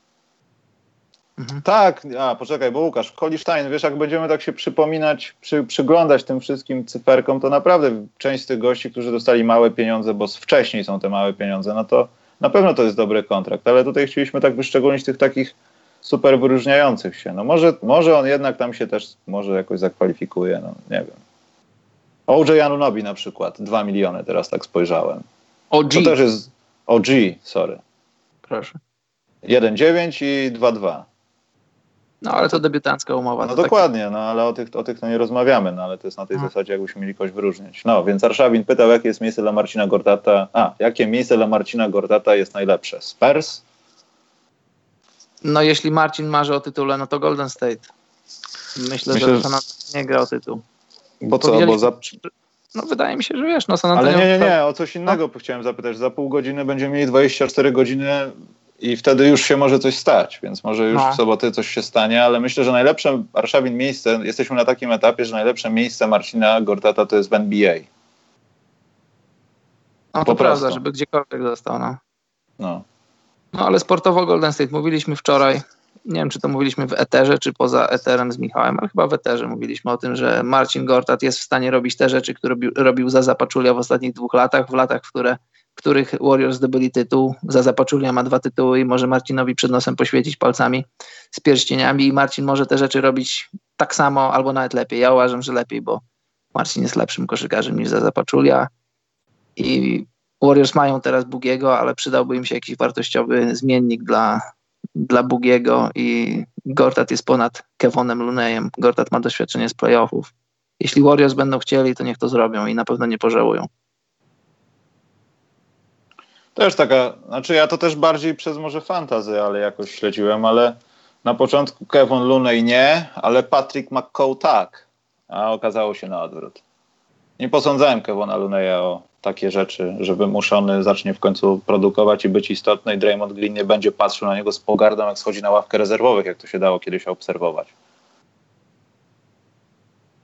Mhm. Tak, a poczekaj, bo Łukasz, Kolisztajn, wiesz, jak będziemy tak się przypominać, przy, przyglądać tym wszystkim cyferkom, to naprawdę część z tych gości, którzy dostali małe pieniądze, bo wcześniej są te małe pieniądze, no to na pewno to jest dobry kontrakt, ale tutaj chcieliśmy tak wyszczególnić tych takich super wyróżniających się. No może, może on jednak tam się też może jakoś zakwalifikuje, no nie wiem. OJ Anunobi na przykład, 2 miliony, teraz tak spojrzałem. OG, To też jest OG, sorry. proszę. 1,9 i 2,2. No ale to debiutancka umowa. No tak- dokładnie, no ale o tych, o tych to nie rozmawiamy, no ale to jest na tej Mhm. zasadzie, jakbyśmy mieli kogoś wyróżnić. No, więc Arszawin pytał, jakie jest miejsce dla Marcina Gortata. A, jakie miejsce dla Marcina Gortata jest najlepsze? Spurs? No jeśli Marcin marzy o tytule, no to Golden State. Myślę, Myślę, że że- nie gra o tytuł. Bo co, bo za... No wydaje mi się, że wiesz, no San Ale Antonio... nie, nie, nie, o coś innego chciałem zapytać. Za pół godziny będziemy mieli 24 godziny i wtedy już się może coś stać, więc może już No. w sobotę coś się stanie, ale myślę, że najlepsze Arszawin miejsce, jesteśmy na takim etapie, że najlepsze miejsce Marcina Gortata to jest w NBA. No to po prawda, prostu. żeby gdziekolwiek został, no. No. No ale sportowo Golden State mówiliśmy wczoraj, nie wiem czy to mówiliśmy w eterze, czy poza eterem z Michałem, ale chyba w eterze mówiliśmy o tym, że Marcin Gortat jest w stanie robić te rzeczy, które robił, za Zapaczulia w ostatnich dwóch latach, w latach, w które, w których Warriors zdobyli tytuł. Za Zapaczulia ma dwa tytuły i może Marcinowi przed nosem poświecić palcami z pierścieniami i Marcin może te rzeczy robić tak samo albo nawet lepiej. Ja uważam, że lepiej, bo Marcin jest lepszym koszykarzem niż za Zapaczulia i Warriors mają teraz Bugiego, ale przydałby im się jakiś wartościowy zmiennik dla, dla Bugiego i Gortat jest ponad Kevonem Lunejem. Gortat ma doświadczenie z playoffów. Jeśli Warriors będą chcieli, to niech to zrobią i na pewno nie pożałują. Też taka, znaczy ja to też bardziej przez może fantazy, ale jakoś śledziłem, ale na początku Kevin Looney nie, ale Patrick McCall tak, a okazało się na odwrót. Nie posądzałem Kevona Looneya o takie rzeczy, że wymuszony zacznie w końcu produkować i być istotny i Draymond Green nie będzie patrzył na niego z pogardą, jak schodzi na ławkę rezerwowych, jak to się dało kiedyś obserwować.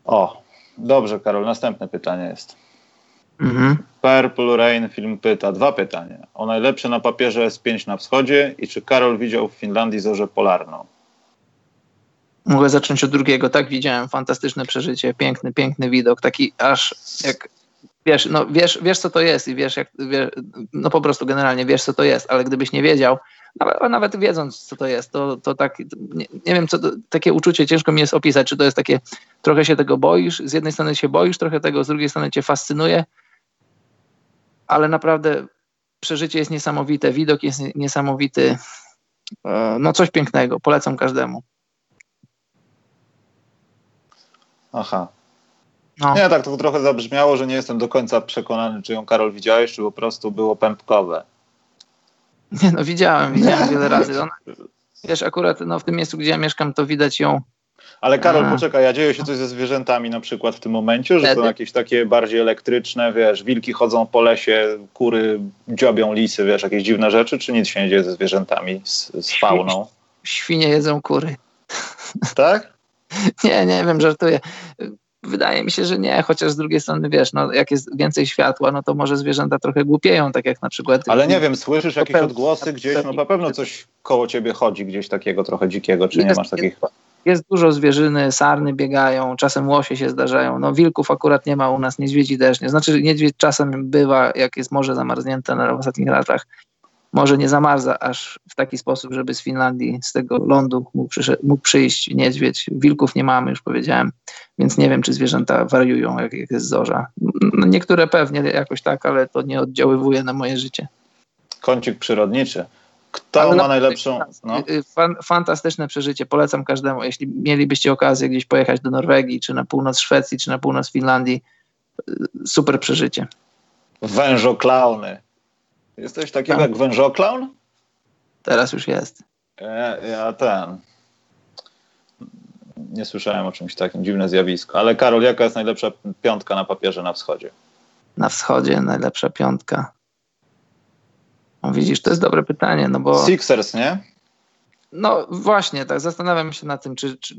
O, dobrze Karol, następne pytanie jest. Mhm. Purple Rain film pyta, dwa pytania. O najlepsze na papierze S5 na wschodzie i czy Karol widział w Finlandii zorzę polarną? Mogę zacząć od drugiego. Tak, widziałem. Fantastyczne przeżycie. Piękny, piękny widok. Taki aż jak wiesz, no wiesz, wiesz co to jest i wiesz, jak, wiesz, no po prostu generalnie wiesz, co to jest, ale gdybyś nie wiedział, a nawet wiedząc, co to jest, to, to tak, nie, nie wiem, co to, takie uczucie ciężko mi jest opisać, czy to jest takie, trochę się tego boisz, z jednej strony się boisz, trochę tego, z drugiej strony cię fascynuje, ale naprawdę przeżycie jest niesamowite, widok jest niesamowity, E, no coś pięknego, polecam każdemu. Aha. No. Nie, tak to trochę zabrzmiało, że nie jestem do końca przekonany, czy ją Karol widziałeś, czy po prostu było pępkowe. Nie no, widziałem, widziałem wiele razy. Ona, wiesz, akurat no, w tym miejscu, gdzie ja mieszkam, to widać ją. Ale Karol, A. poczekaj, a dzieje się coś ze zwierzętami na przykład w tym momencie, że są jakieś takie bardziej elektryczne, wiesz, wilki chodzą po lesie, kury dziobią lisy, wiesz, jakieś dziwne rzeczy, czy nic się nie dzieje ze zwierzętami, z, z fauną? Świnie jedzą kury. Tak? [laughs] Nie, nie wiem, żartuję. Wydaje mi się, że nie, chociaż z drugiej strony, wiesz, no, jak jest więcej światła, no to może zwierzęta trochę głupieją, tak jak na przykład... Ale nie wiem, słyszysz jakieś odgłosy gdzieś, no na pewno coś koło ciebie chodzi, gdzieś takiego trochę dzikiego, czy nie Jest- masz takich... Jest dużo zwierzyny, sarny biegają, czasem łosie się zdarzają. No wilków akurat nie ma u nas, niedźwiedzi też nie. Znaczy niedźwiedź czasem bywa, jak jest morze zamarznięte na ostatnich latach. Może nie zamarza aż w taki sposób, żeby z Finlandii, z tego lądu mógł, mógł przyjść niedźwiedź. Wilków nie mamy, już powiedziałem, więc nie wiem, czy zwierzęta wariują, jak, jak jest zorza. No, niektóre pewnie jakoś tak, ale to nie oddziaływuje na moje życie. Kącik przyrodniczy. Kto Ale ma najlepszą... No? y, y, Fan, fantastyczne przeżycie, polecam każdemu. Jeśli mielibyście okazję gdzieś pojechać do Norwegii, czy na północ Szwecji, czy na północ Finlandii, y, super przeżycie. Wężoklauny. Jesteś takiego Tak. jak wężoklaun? Teraz już jest. Ja, ja ten. nie słyszałem o czymś takim, dziwne zjawisko. Ale Karol, jaka jest najlepsza piątka na papierze na wschodzie? Na wschodzie najlepsza piątka. No widzisz, to jest dobre pytanie, no bo... Sixers, nie? No właśnie, tak zastanawiam się nad tym, czy, czy,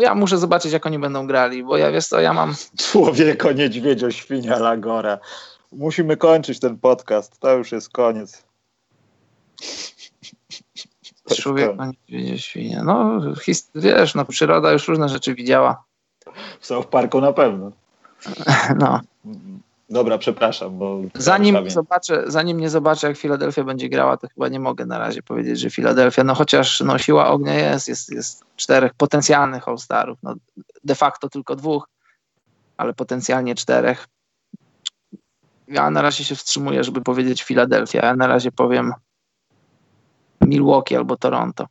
ja muszę zobaczyć, jak oni będą grali, bo ja wiesz co, ja mam... Człowieko, niedźwiedzio, świnia, lagora. Musimy kończyć ten podcast, to już jest koniec. [laughs] Człowiek niedźwiedzie, świnia. No wiesz, no przyroda już różne rzeczy widziała. W South Parku na pewno. [laughs] No. Dobra, przepraszam, bo... Zanim, zobaczę, zanim nie zobaczę, jak Filadelfia będzie grała, to chyba nie mogę na razie powiedzieć, że Filadelfia, no chociaż no, siła ognia jest, jest, jest czterech potencjalnych All-Starów, no, de facto tylko dwóch, ale potencjalnie czterech. Ja na razie się wstrzymuję, żeby powiedzieć Filadelfia, ja na razie powiem Milwaukee albo Toronto.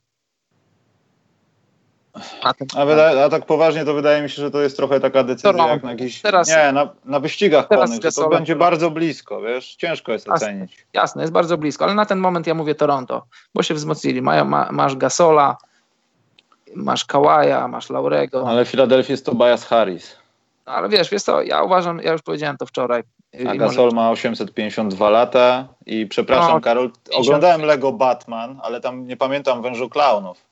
A, a, wyda, a, tak poważnie to wydaje mi się, że to jest trochę taka decyzja Toronto. jak na jakiś, teraz, nie, na, na wyścigach konnych, że to będzie bardzo blisko, wiesz, ciężko jest jasne, ocenić. Jasne, jest bardzo blisko, ale na ten moment ja mówię Toronto, bo się wzmocnili. Mają, ma, masz Gasola, masz Kawaja, masz Laurego. Ale w Filadelfii jest Tobias Harris. No, ale wiesz, wiesz co, ja uważam, ja już powiedziałem to wczoraj. A Gasol ma 852 lata i przepraszam no, Karol, oglądałem Lego Batman, ale tam nie pamiętam Wężu Klaunów.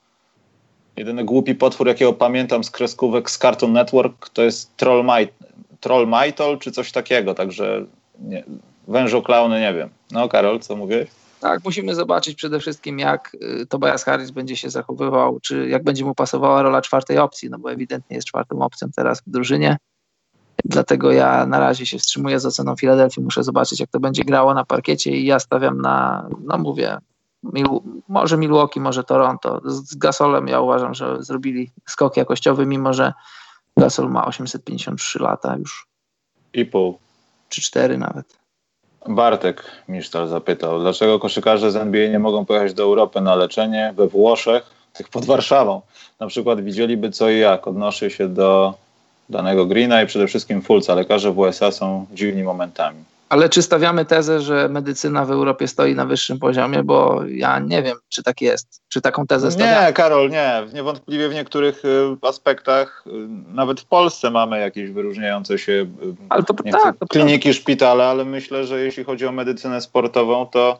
Jedyny głupi potwór, jakiego pamiętam z kreskówek z Cartoon Network, to jest Troll, Might, Troll Mytol czy coś takiego, także nie, wężo klauny nie wiem. No Karol, co mówisz? Tak, musimy zobaczyć przede wszystkim, jak y, Tobias Harris będzie się zachowywał, czy jak będzie mu pasowała rola czwartej opcji, no bo ewidentnie jest czwartą opcją teraz w drużynie. Dlatego ja na razie się wstrzymuję z oceną Filadelfii. Muszę zobaczyć, jak to będzie grało na parkiecie i ja stawiam na, no mówię, może Milwaukee, może Toronto. Z Gasolem ja uważam, że zrobili skok jakościowy, mimo że Gasol ma 853 lata już. I pół. Czy cztery nawet. Bartek Misztal zapytał, dlaczego koszykarze z NBA nie mogą pojechać do Europy na leczenie we Włoszech, tych pod Warszawą. Na przykład widzieliby co i jak. Odnoszę się do danego Greena i przede wszystkim Fulca. Lekarze w USA są dziwnymi momentami. Ale czy stawiamy tezę, że medycyna w Europie stoi na wyższym poziomie? Bo ja nie wiem, czy tak jest. Czy taką tezę stawiamy? Nie, Karol, nie. Niewątpliwie w niektórych y, aspektach, y, nawet w Polsce mamy jakieś wyróżniające się y, ale to, tak, to kliniki, szpitale, ale myślę, że jeśli chodzi o medycynę sportową, to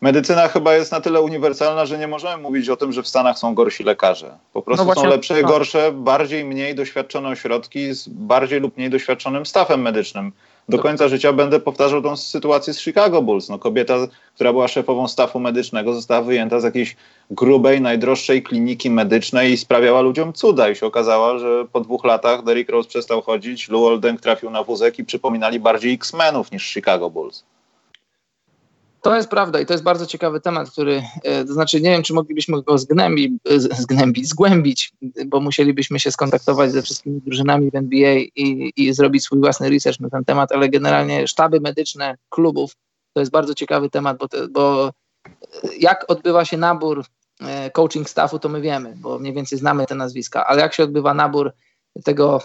medycyna chyba jest na tyle uniwersalna, że nie możemy mówić o tym, że w Stanach są gorsi lekarze. Po prostu no właśnie, są lepsze i no. gorsze, bardziej, mniej doświadczone ośrodki z bardziej lub mniej doświadczonym stafem medycznym do końca życia będę powtarzał tą sytuację z Chicago Bulls. No, kobieta, która była szefową stafu medycznego, została wyjęta z jakiejś grubej, najdroższej kliniki medycznej i sprawiała ludziom cuda. I się okazało, że po dwóch latach Derrick Rose przestał chodzić, Lou Oldeng trafił na wózek i przypominali bardziej X-Menów niż Chicago Bulls. To jest prawda i to jest bardzo ciekawy temat, który, e, to znaczy nie wiem, czy moglibyśmy go zgnębić, zgnębić, zgłębić, bo musielibyśmy się skontaktować ze wszystkimi drużynami w NBA i, i zrobić swój własny research na ten temat, ale generalnie sztaby medyczne klubów to jest bardzo ciekawy temat, bo, te, bo jak odbywa się nabór e, coaching staffu, to my wiemy, bo mniej więcej znamy te nazwiska, ale jak się odbywa nabór tego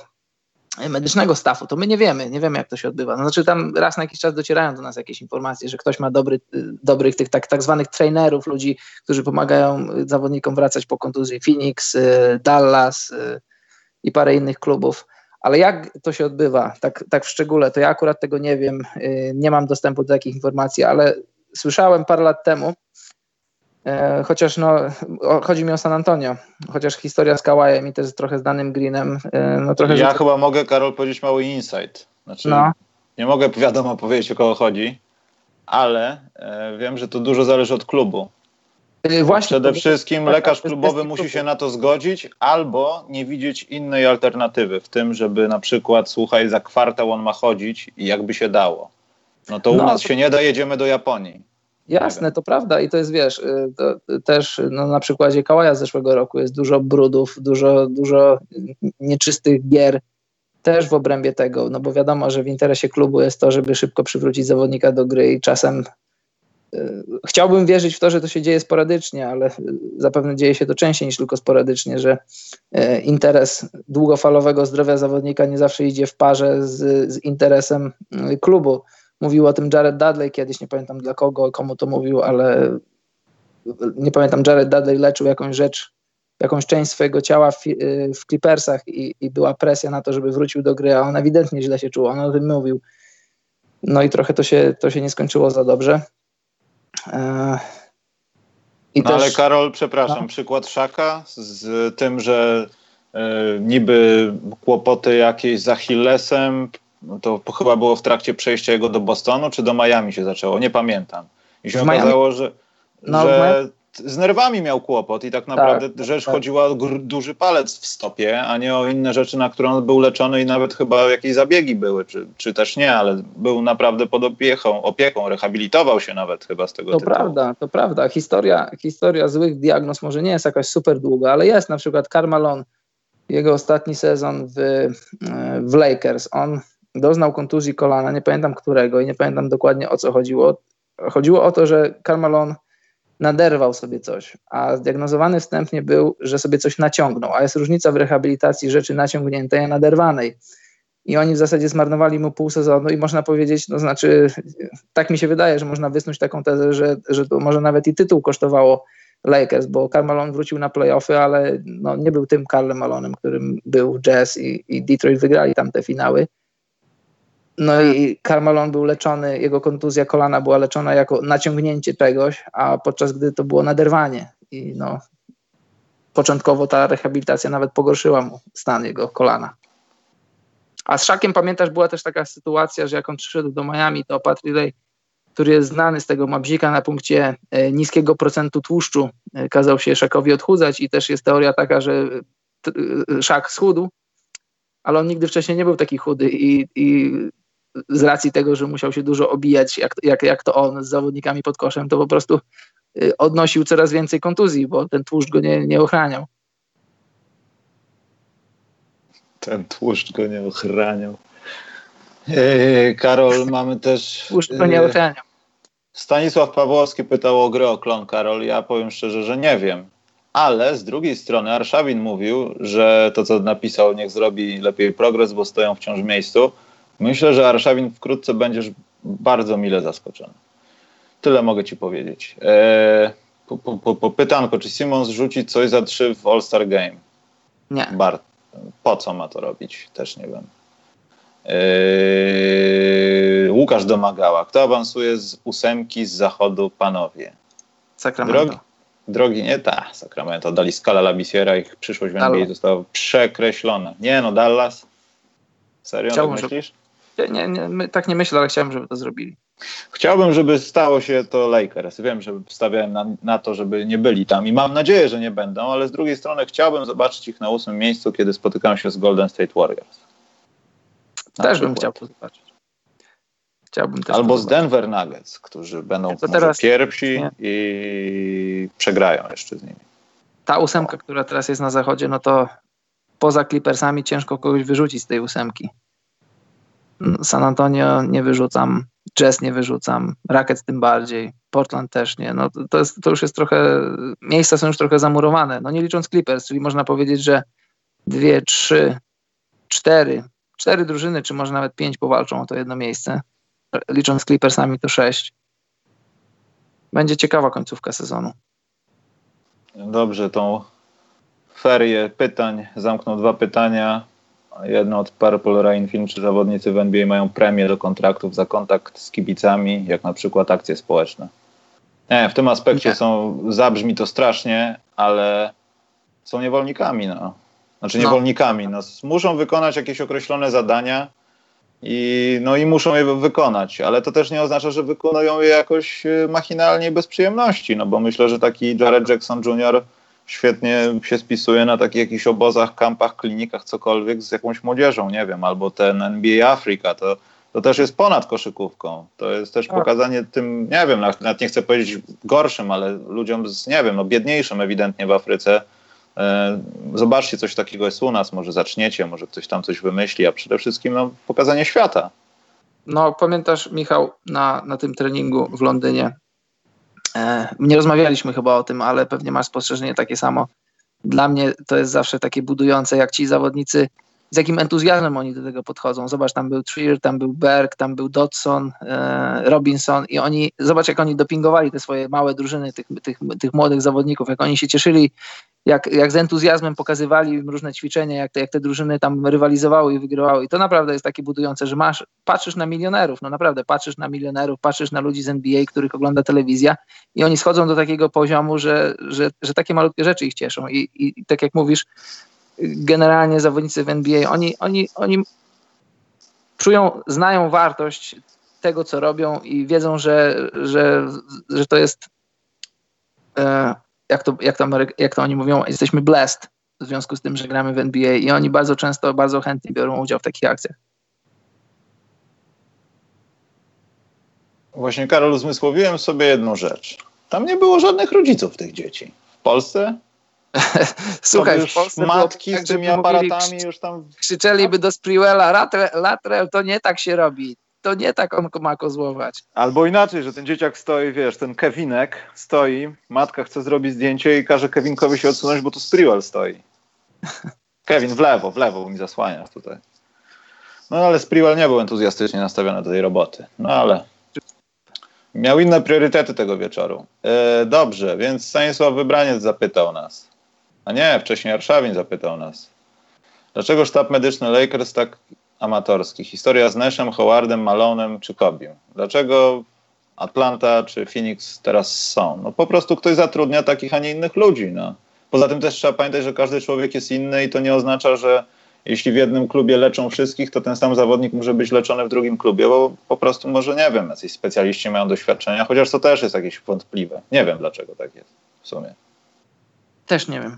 medycznego stafu, to my nie wiemy, nie wiemy jak to się odbywa. No, znaczy tam raz na jakiś czas docierają do nas jakieś informacje, że ktoś ma dobry, dobrych tych tak, tak zwanych trainerów, ludzi, którzy pomagają zawodnikom wracać po kontuzji. Phoenix, y, Dallas y, i parę innych klubów. Ale jak to się odbywa, tak, tak w szczególe, to ja akurat tego nie wiem, y, nie mam dostępu do takich informacji, ale słyszałem parę lat temu, chociaż no, chodzi mi o San Antonio, chociaż historia z Kałajem i też trochę z danym Greenem. E, no, trochę ja chyba mogę, Karol, powiedzieć mały insight. Znaczy, no. Nie mogę, wiadomo, powiedzieć o kogo chodzi, ale e, wiem, że to dużo zależy od klubu. Właśnie, Przede wszystkim lekarz klubowy musi się na to zgodzić albo nie widzieć innej alternatywy w tym, żeby na przykład, słuchaj, za kwartał on ma chodzić i jakby się dało. No to u no, nas to... się nie da, jedziemy do Japonii. Jasne, to prawda i to jest, wiesz, y, to też no, na przykładzie Kałaja z zeszłego roku jest dużo brudów, dużo, dużo nieczystych gier też w obrębie tego, no bo wiadomo, że w interesie klubu jest to, żeby szybko przywrócić zawodnika do gry i czasem y, chciałbym wierzyć w to, że to się dzieje sporadycznie, ale zapewne dzieje się to częściej niż tylko sporadycznie, że y, interes długofalowego zdrowia zawodnika nie zawsze idzie w parze z, z interesem klubu. Mówił o tym Jared Dudley kiedyś, nie pamiętam dla kogo, komu to mówił, ale nie pamiętam, Jared Dudley leczył jakąś rzecz jakąś część swojego ciała w, y, w Clippersach i, i, była presja na to, żeby wrócił do gry, a on ewidentnie źle się czuł, on o tym mówił. No i trochę to się, to się nie skończyło za dobrze. E, no też, ale Karol, przepraszam, no. przykład Szaka z tym, że e, niby kłopoty jakieś z Achillesem, no to chyba było w trakcie przejścia jego do Bostonu, czy do Miami się zaczęło, nie pamiętam. I się okazało, że, no, że z nerwami miał kłopot i tak naprawdę tak, rzecz tak. chodziła o duży palec w stopie, a nie o inne rzeczy, na które on był leczony i nawet chyba jakieś zabiegi były, czy, czy też nie, ale był naprawdę pod opieką, opieką, rehabilitował się nawet chyba z tego To tytułu. prawda, to prawda. Historia, historia złych diagnoz może nie jest jakaś super długa, ale jest na przykład Carmalon, jego ostatni sezon w, w Lakers, on doznał kontuzji kolana, nie pamiętam którego i nie pamiętam dokładnie o co chodziło. Chodziło o to, że Carmalon naderwał sobie coś, a zdiagnozowany wstępnie był, że sobie coś naciągnął, a jest różnica w rehabilitacji rzeczy naciągniętej, a naderwanej. I oni w zasadzie zmarnowali mu pół sezonu i można powiedzieć, no znaczy, tak mi się wydaje, że można wysnuć taką tezę, że, że to może nawet i tytuł kosztowało Lakers, bo Karl Malone wrócił na playoffy, ale no, nie był tym Karlem Malonem, którym był Jazz i, i Detroit wygrali tam te finały. No i Carmelon był leczony, jego kontuzja kolana była leczona jako naciągnięcie czegoś, a podczas gdy to było naderwanie. I no, początkowo ta rehabilitacja nawet pogorszyła mu stan jego kolana. A z Szakiem pamiętasz, była też taka sytuacja, że jak on przyszedł do Miami, to Pat Riley, który jest znany z tego mabzika na punkcie e, niskiego procentu tłuszczu, e, kazał się Szakowi odchudzać i też jest teoria taka, że e, Szak schudł, ale on nigdy wcześniej nie był taki chudy i, i z racji tego, że musiał się dużo obijać, jak, jak, jak to on z zawodnikami pod koszem, to po prostu y, odnosił coraz więcej kontuzji, bo ten tłuszcz go nie, nie ochraniał. Ten tłuszcz go nie ochraniał. Eee, Karol, [laughs] mamy też. Tłuszcz go nie e, ochraniał. Stanisław Pawłowski pytał o grę o klon, Karol. Ja powiem szczerze, że nie wiem. Ale z drugiej strony Arszawin mówił, że to, co napisał, niech zrobi lepiej progres, bo stoją wciąż w miejscu. Myślę, że Arszawin wkrótce będziesz bardzo mile zaskoczony. Tyle mogę ci powiedzieć. Eee, po, po, po, pytanko, czy Simon zrzuci coś za trzy w All-Star Game? Nie. Bar po co ma to robić? Też nie wiem. Eee, Łukasz domagała. Kto awansuje z ósemki z zachodu, panowie? Sacramento. Drogi, drogi nie, ta, Sacramento. Dali skala Labisiera, ich przyszłość w NBA została przekreślona. Nie no, Dallas. Serio, Chciałbym, tak myślisz? Żeby nie, nie, tak nie myślę, ale chciałem, żeby to zrobili. Chciałbym, żeby stało się to Lakers. Wiem, że stawiałem na, na, to, żeby nie byli tam i mam nadzieję, że nie będą, ale z drugiej strony chciałbym zobaczyć ich na ósmym miejscu, kiedy spotykają się z Golden State Warriors. Na też przykład. bym chciał to zobaczyć. Chciałbym też Albo z Denver Nuggets, którzy będą teraz, pierwsi nie. i przegrają jeszcze z nimi. Ta ósemka, która teraz jest na zachodzie, no to poza Clippersami ciężko kogoś wyrzucić z tej ósemki. San Antonio nie wyrzucam, Jazz nie wyrzucam, Rackets tym bardziej, Portland też nie. No to, jest, to już jest trochę, miejsca są już trochę zamurowane, no nie licząc Clippers, czyli można powiedzieć, że dwie, trzy, cztery, cztery drużyny, czy może nawet pięć powalczą o to jedno miejsce. Licząc Clippersami to sześć. Będzie ciekawa końcówka sezonu. Dobrze, tą ferię pytań zamknął dwa pytania Jedno od Purple Rain Film, czy zawodnicy w NBA mają premię do kontraktów za kontakt z kibicami, jak na przykład akcje społeczne. Nie, w tym aspekcie nie. są, zabrzmi to strasznie, ale są niewolnikami, no. Znaczy no. niewolnikami, no. Muszą wykonać jakieś określone zadania i, no, i muszą je wykonać, ale to też nie oznacza, że wykonują je jakoś e, machinalnie bez przyjemności, no bo myślę, że taki Jared Jackson Jr świetnie się spisuje na takich jakichś obozach, kampach, klinikach, cokolwiek z jakąś młodzieżą, nie wiem, albo ten NBA Afrika, to, to też jest ponad koszykówką. To jest też tak. pokazanie tym, nie wiem, nawet nie chcę powiedzieć gorszym, ale ludziom z, nie wiem, no biedniejszym ewidentnie w Afryce, e, Zobaczcie, coś takiego jest u nas, może zaczniecie, może ktoś tam coś wymyśli, a przede wszystkim no, pokazanie świata. No, pamiętasz, Michał, na, na tym treningu w Londynie nie rozmawialiśmy chyba o tym, ale pewnie masz spostrzeżenie takie samo. Dla mnie to jest zawsze takie budujące, jak ci zawodnicy, z jakim entuzjazmem oni do tego podchodzą. Zobacz, tam był Trier, tam był Berg, tam był Dodson, e, Robinson i oni, zobacz jak oni dopingowali te swoje małe drużyny, tych, tych, tych młodych zawodników, jak oni się cieszyli jak, jak z entuzjazmem pokazywali różne ćwiczenia, jak te, jak te drużyny tam rywalizowały i wygrywały. I to naprawdę jest takie budujące, że masz, patrzysz na milionerów, no naprawdę, patrzysz na milionerów, patrzysz na ludzi z NBA, których ogląda telewizja i oni schodzą do takiego poziomu, że, że, że takie malutkie rzeczy ich cieszą. I, i, i tak jak mówisz, generalnie zawodnicy w NBA, oni, oni, oni czują, znają wartość tego, co robią i wiedzą, że, że, że to jest e, jak to, jak, to, jak to oni mówią, jesteśmy blessed w związku z tym, że gramy w NBA i oni bardzo często, bardzo chętnie biorą udział w takich akcjach. Właśnie, Karol, uzmysłowiłem sobie jedną rzecz. Tam nie było żadnych rodziców tych dzieci. W Polsce? [laughs] Słuchaj, w Polsce matki tak, z tymi aparatami mówili, już tam... Krzyczeliby do Sprewella, Latrell, to nie tak się robi to nie tak on ma kozłować. Albo inaczej, że ten dzieciak stoi, wiesz, ten Kevinek stoi, matka chce zrobić zdjęcie i każe Kevinkowi się odsunąć, bo tu Sprewell stoi. [laughs] Kevin, w lewo, w lewo, bo mi zasłaniasz tutaj. No ale Sprewell nie był entuzjastycznie nastawiony do tej roboty. No ale miał inne priorytety tego wieczoru. E, dobrze, więc Stanisław Wybraniec zapytał nas. A nie, wcześniej Arszawin zapytał nas. Dlaczego sztab medyczny Lakers tak amatorski. Historia z Nashem, Howardem, Malonem czy Kobim. Dlaczego Atlanta czy Phoenix teraz są? No po prostu ktoś zatrudnia takich, a nie innych ludzi. No. Poza tym też trzeba pamiętać, że każdy człowiek jest inny i to nie oznacza, że jeśli w jednym klubie leczą wszystkich, to ten sam zawodnik może być leczony w drugim klubie, bo po prostu może, nie wiem, jacyś specjaliści mają doświadczenia, chociaż to też jest jakieś wątpliwe. Nie wiem, dlaczego tak jest w sumie. Też nie wiem.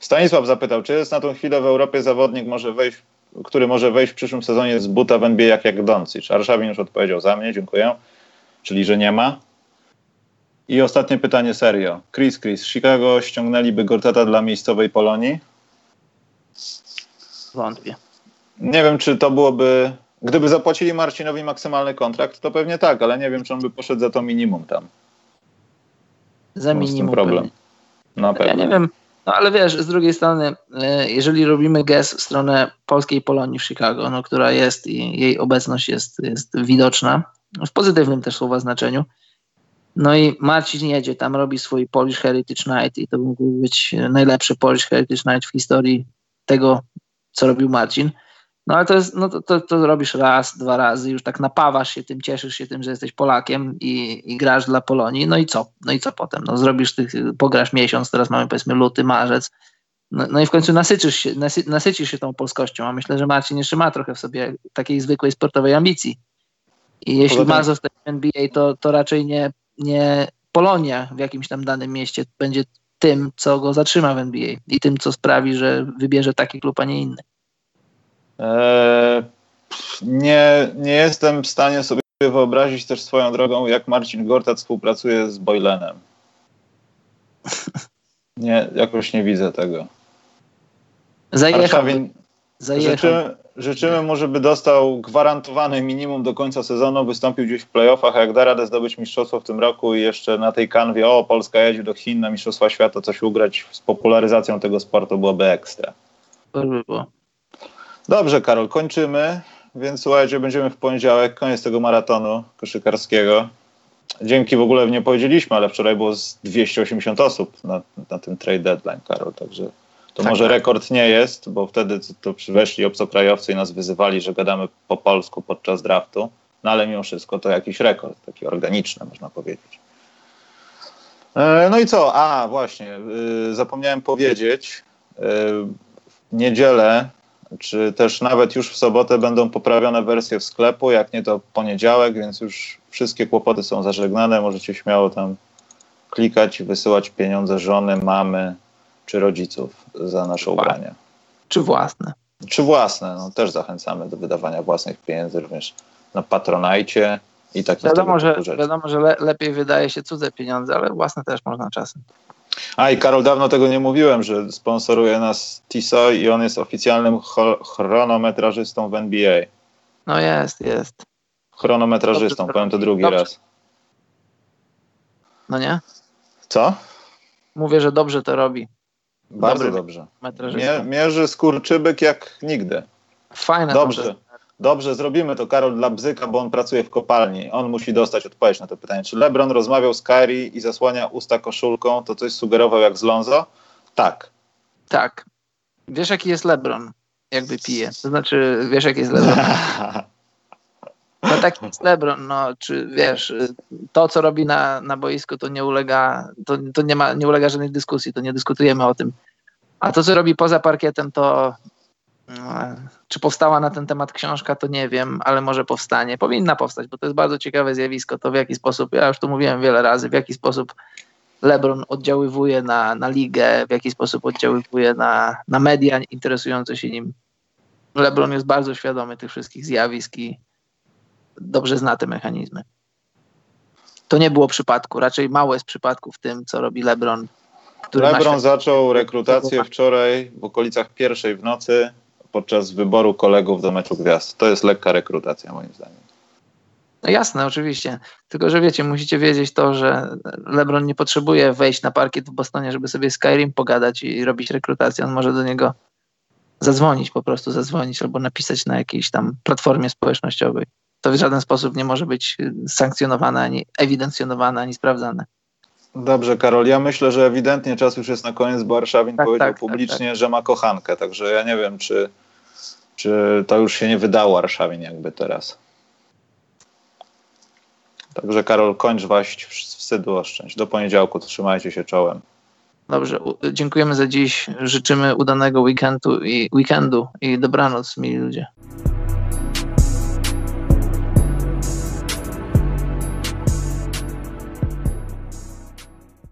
Stanisław zapytał, czy jest na tą chwilę w Europie zawodnik może wejść który może wejść w przyszłym sezonie z buta w NBA jak, jak Doncic. Arszawin już odpowiedział za mnie, dziękuję. Czyli, że nie ma. I ostatnie pytanie serio. Chris, Chris, Chicago ściągnęliby Gortata dla miejscowej Polonii? Wątpię. Nie wiem, czy to byłoby... Gdyby zapłacili Marcinowi maksymalny kontrakt, to pewnie tak, ale nie wiem, czy on by poszedł za to minimum tam. Za minimum. problem. Na pewno. Ja nie wiem, no ale wiesz, z drugiej strony, e, jeżeli robimy gest w stronę polskiej Polonii w Chicago, no, która jest i jej obecność jest, jest widoczna, w pozytywnym też słowa znaczeniu, no i Marcin jedzie, tam robi swój Polish Heritage Night i to mógł być najlepszy Polish Heritage Night w historii tego, co robił Marcin. No ale to jest, no to, to, to, robisz raz, dwa razy, już tak napawasz się tym, cieszysz się tym, że jesteś Polakiem i, i grasz dla Polonii, no i co? No i co potem? No zrobisz tych, pograsz miesiąc, teraz mamy powiedzmy luty, marzec, no, no i w końcu nasycisz się, nasy, nasycisz się tą polskością, a myślę, że Marcin jeszcze ma trochę w sobie takiej zwykłej sportowej ambicji. I jeśli ma zostać w NBA, to, to raczej nie, nie Polonia w jakimś tam danym mieście będzie tym, co go zatrzyma w NBA i tym, co sprawi, że wybierze taki klub, a nie inny. Eee, nie, nie jestem w stanie sobie wyobrazić też swoją drogą, jak Marcin Gortat współpracuje z Boylenem. [laughs] Nie, jakoś nie widzę tego. Zajechał. Życzymy, życzymy mu, żeby dostał gwarantowany minimum do końca sezonu, wystąpił gdzieś w playoffach, a jak da radę zdobyć mistrzostwo w tym roku i jeszcze na tej kanwie, o, Polska jedzie do Chin na Mistrzostwa Świata, coś ugrać z popularyzacją tego sportu byłoby ekstra. To by było. Dobrze, Karol, kończymy. Więc słuchajcie, będziemy w poniedziałek, koniec tego maratonu koszykarskiego. Dzięki w ogóle nie powiedzieliśmy, ale wczoraj było z 280 osób na, na tym trade deadline, Karol, także to tak, może tak. rekord nie jest, bo wtedy to przyweszli obcokrajowcy i nas wyzywali, że gadamy po polsku podczas draftu, no ale mimo wszystko to jakiś rekord, taki organiczny można powiedzieć. E, no i co? A, właśnie, y, zapomniałem powiedzieć, y, w niedzielę czy też nawet już w sobotę będą poprawione wersje w sklepu, jak nie to poniedziałek, więc już wszystkie kłopoty są zażegnane. Możecie śmiało tam klikać i wysyłać pieniądze żony, mamy czy rodziców za nasze ubrania. Czy własne. Czy własne. No, też zachęcamy do wydawania własnych pieniędzy również na Patronajcie i takich wiadomo, że, Wiadomo, że le, lepiej wydaje się cudze pieniądze, ale własne też można czasem. A i Karol, dawno tego nie mówiłem, że sponsoruje nas Tiso i on jest oficjalnym chronometrażystą w NBA. No jest, jest. Chronometrażystą, powiem to drugi dobrze. raz. No nie? Co? Mówię, że dobrze to robi. Bardzo Dobry dobrze. Mie mierzy skurczybyk jak nigdy. Fajne. Dobrze. Dobrze, zrobimy to, Karol, dla Bzyka, bo on pracuje w kopalni. On musi dostać odpowiedź na to pytanie. Czy LeBron rozmawiał z Kyrie i zasłania usta koszulką, to coś sugerował jak z Lonzo? Tak. Tak. Wiesz, jaki jest LeBron, jakby pije. To znaczy, wiesz, jaki jest LeBron. [laughs] No taki jest LeBron, no, czy wiesz, to, co robi na, na boisku, to nie ulega, to, to nie, ma, nie ulega żadnej dyskusji, to nie dyskutujemy o tym. A to, co robi poza parkietem, to czy powstała na ten temat książka, to nie wiem, ale może powstanie. Powinna powstać, bo to jest bardzo ciekawe zjawisko. To w jaki sposób, ja już tu mówiłem wiele razy, w jaki sposób LeBron oddziaływuje na, na ligę, w jaki sposób oddziaływuje na, na media interesujące się nim. LeBron jest bardzo świadomy tych wszystkich zjawisk i dobrze zna te mechanizmy. To nie było przypadku, raczej mało jest przypadków w tym, co robi LeBron. LeBron zaczął rekrutację wczoraj w okolicach pierwszej w nocy podczas wyboru kolegów do meczu gwiazd. To jest lekka rekrutacja moim zdaniem. No jasne, oczywiście. Tylko, że wiecie, musicie wiedzieć to, że LeBron nie potrzebuje wejść na parkiet w Bostonie, żeby sobie Skyrim pogadać i robić rekrutację. On może do niego zadzwonić, po prostu zadzwonić albo napisać na jakiejś tam platformie społecznościowej. To w żaden sposób nie może być sankcjonowane, ani ewidencjonowane, ani sprawdzane. Dobrze, Karol. Ja myślę, że ewidentnie czas już jest na koniec, bo Warszawin tak, powiedział tak, tak publicznie, tak, że ma kochankę. Także ja nie wiem, czy, czy to już się nie wydało Warszawin jakby teraz. Także Karol, kończ waść wstydu oszczędź. Do poniedziałku trzymajcie się czołem. Dobrze, dziękujemy za dziś. Życzymy udanego weekendu i weekendu i dobranoc, mili ludzie.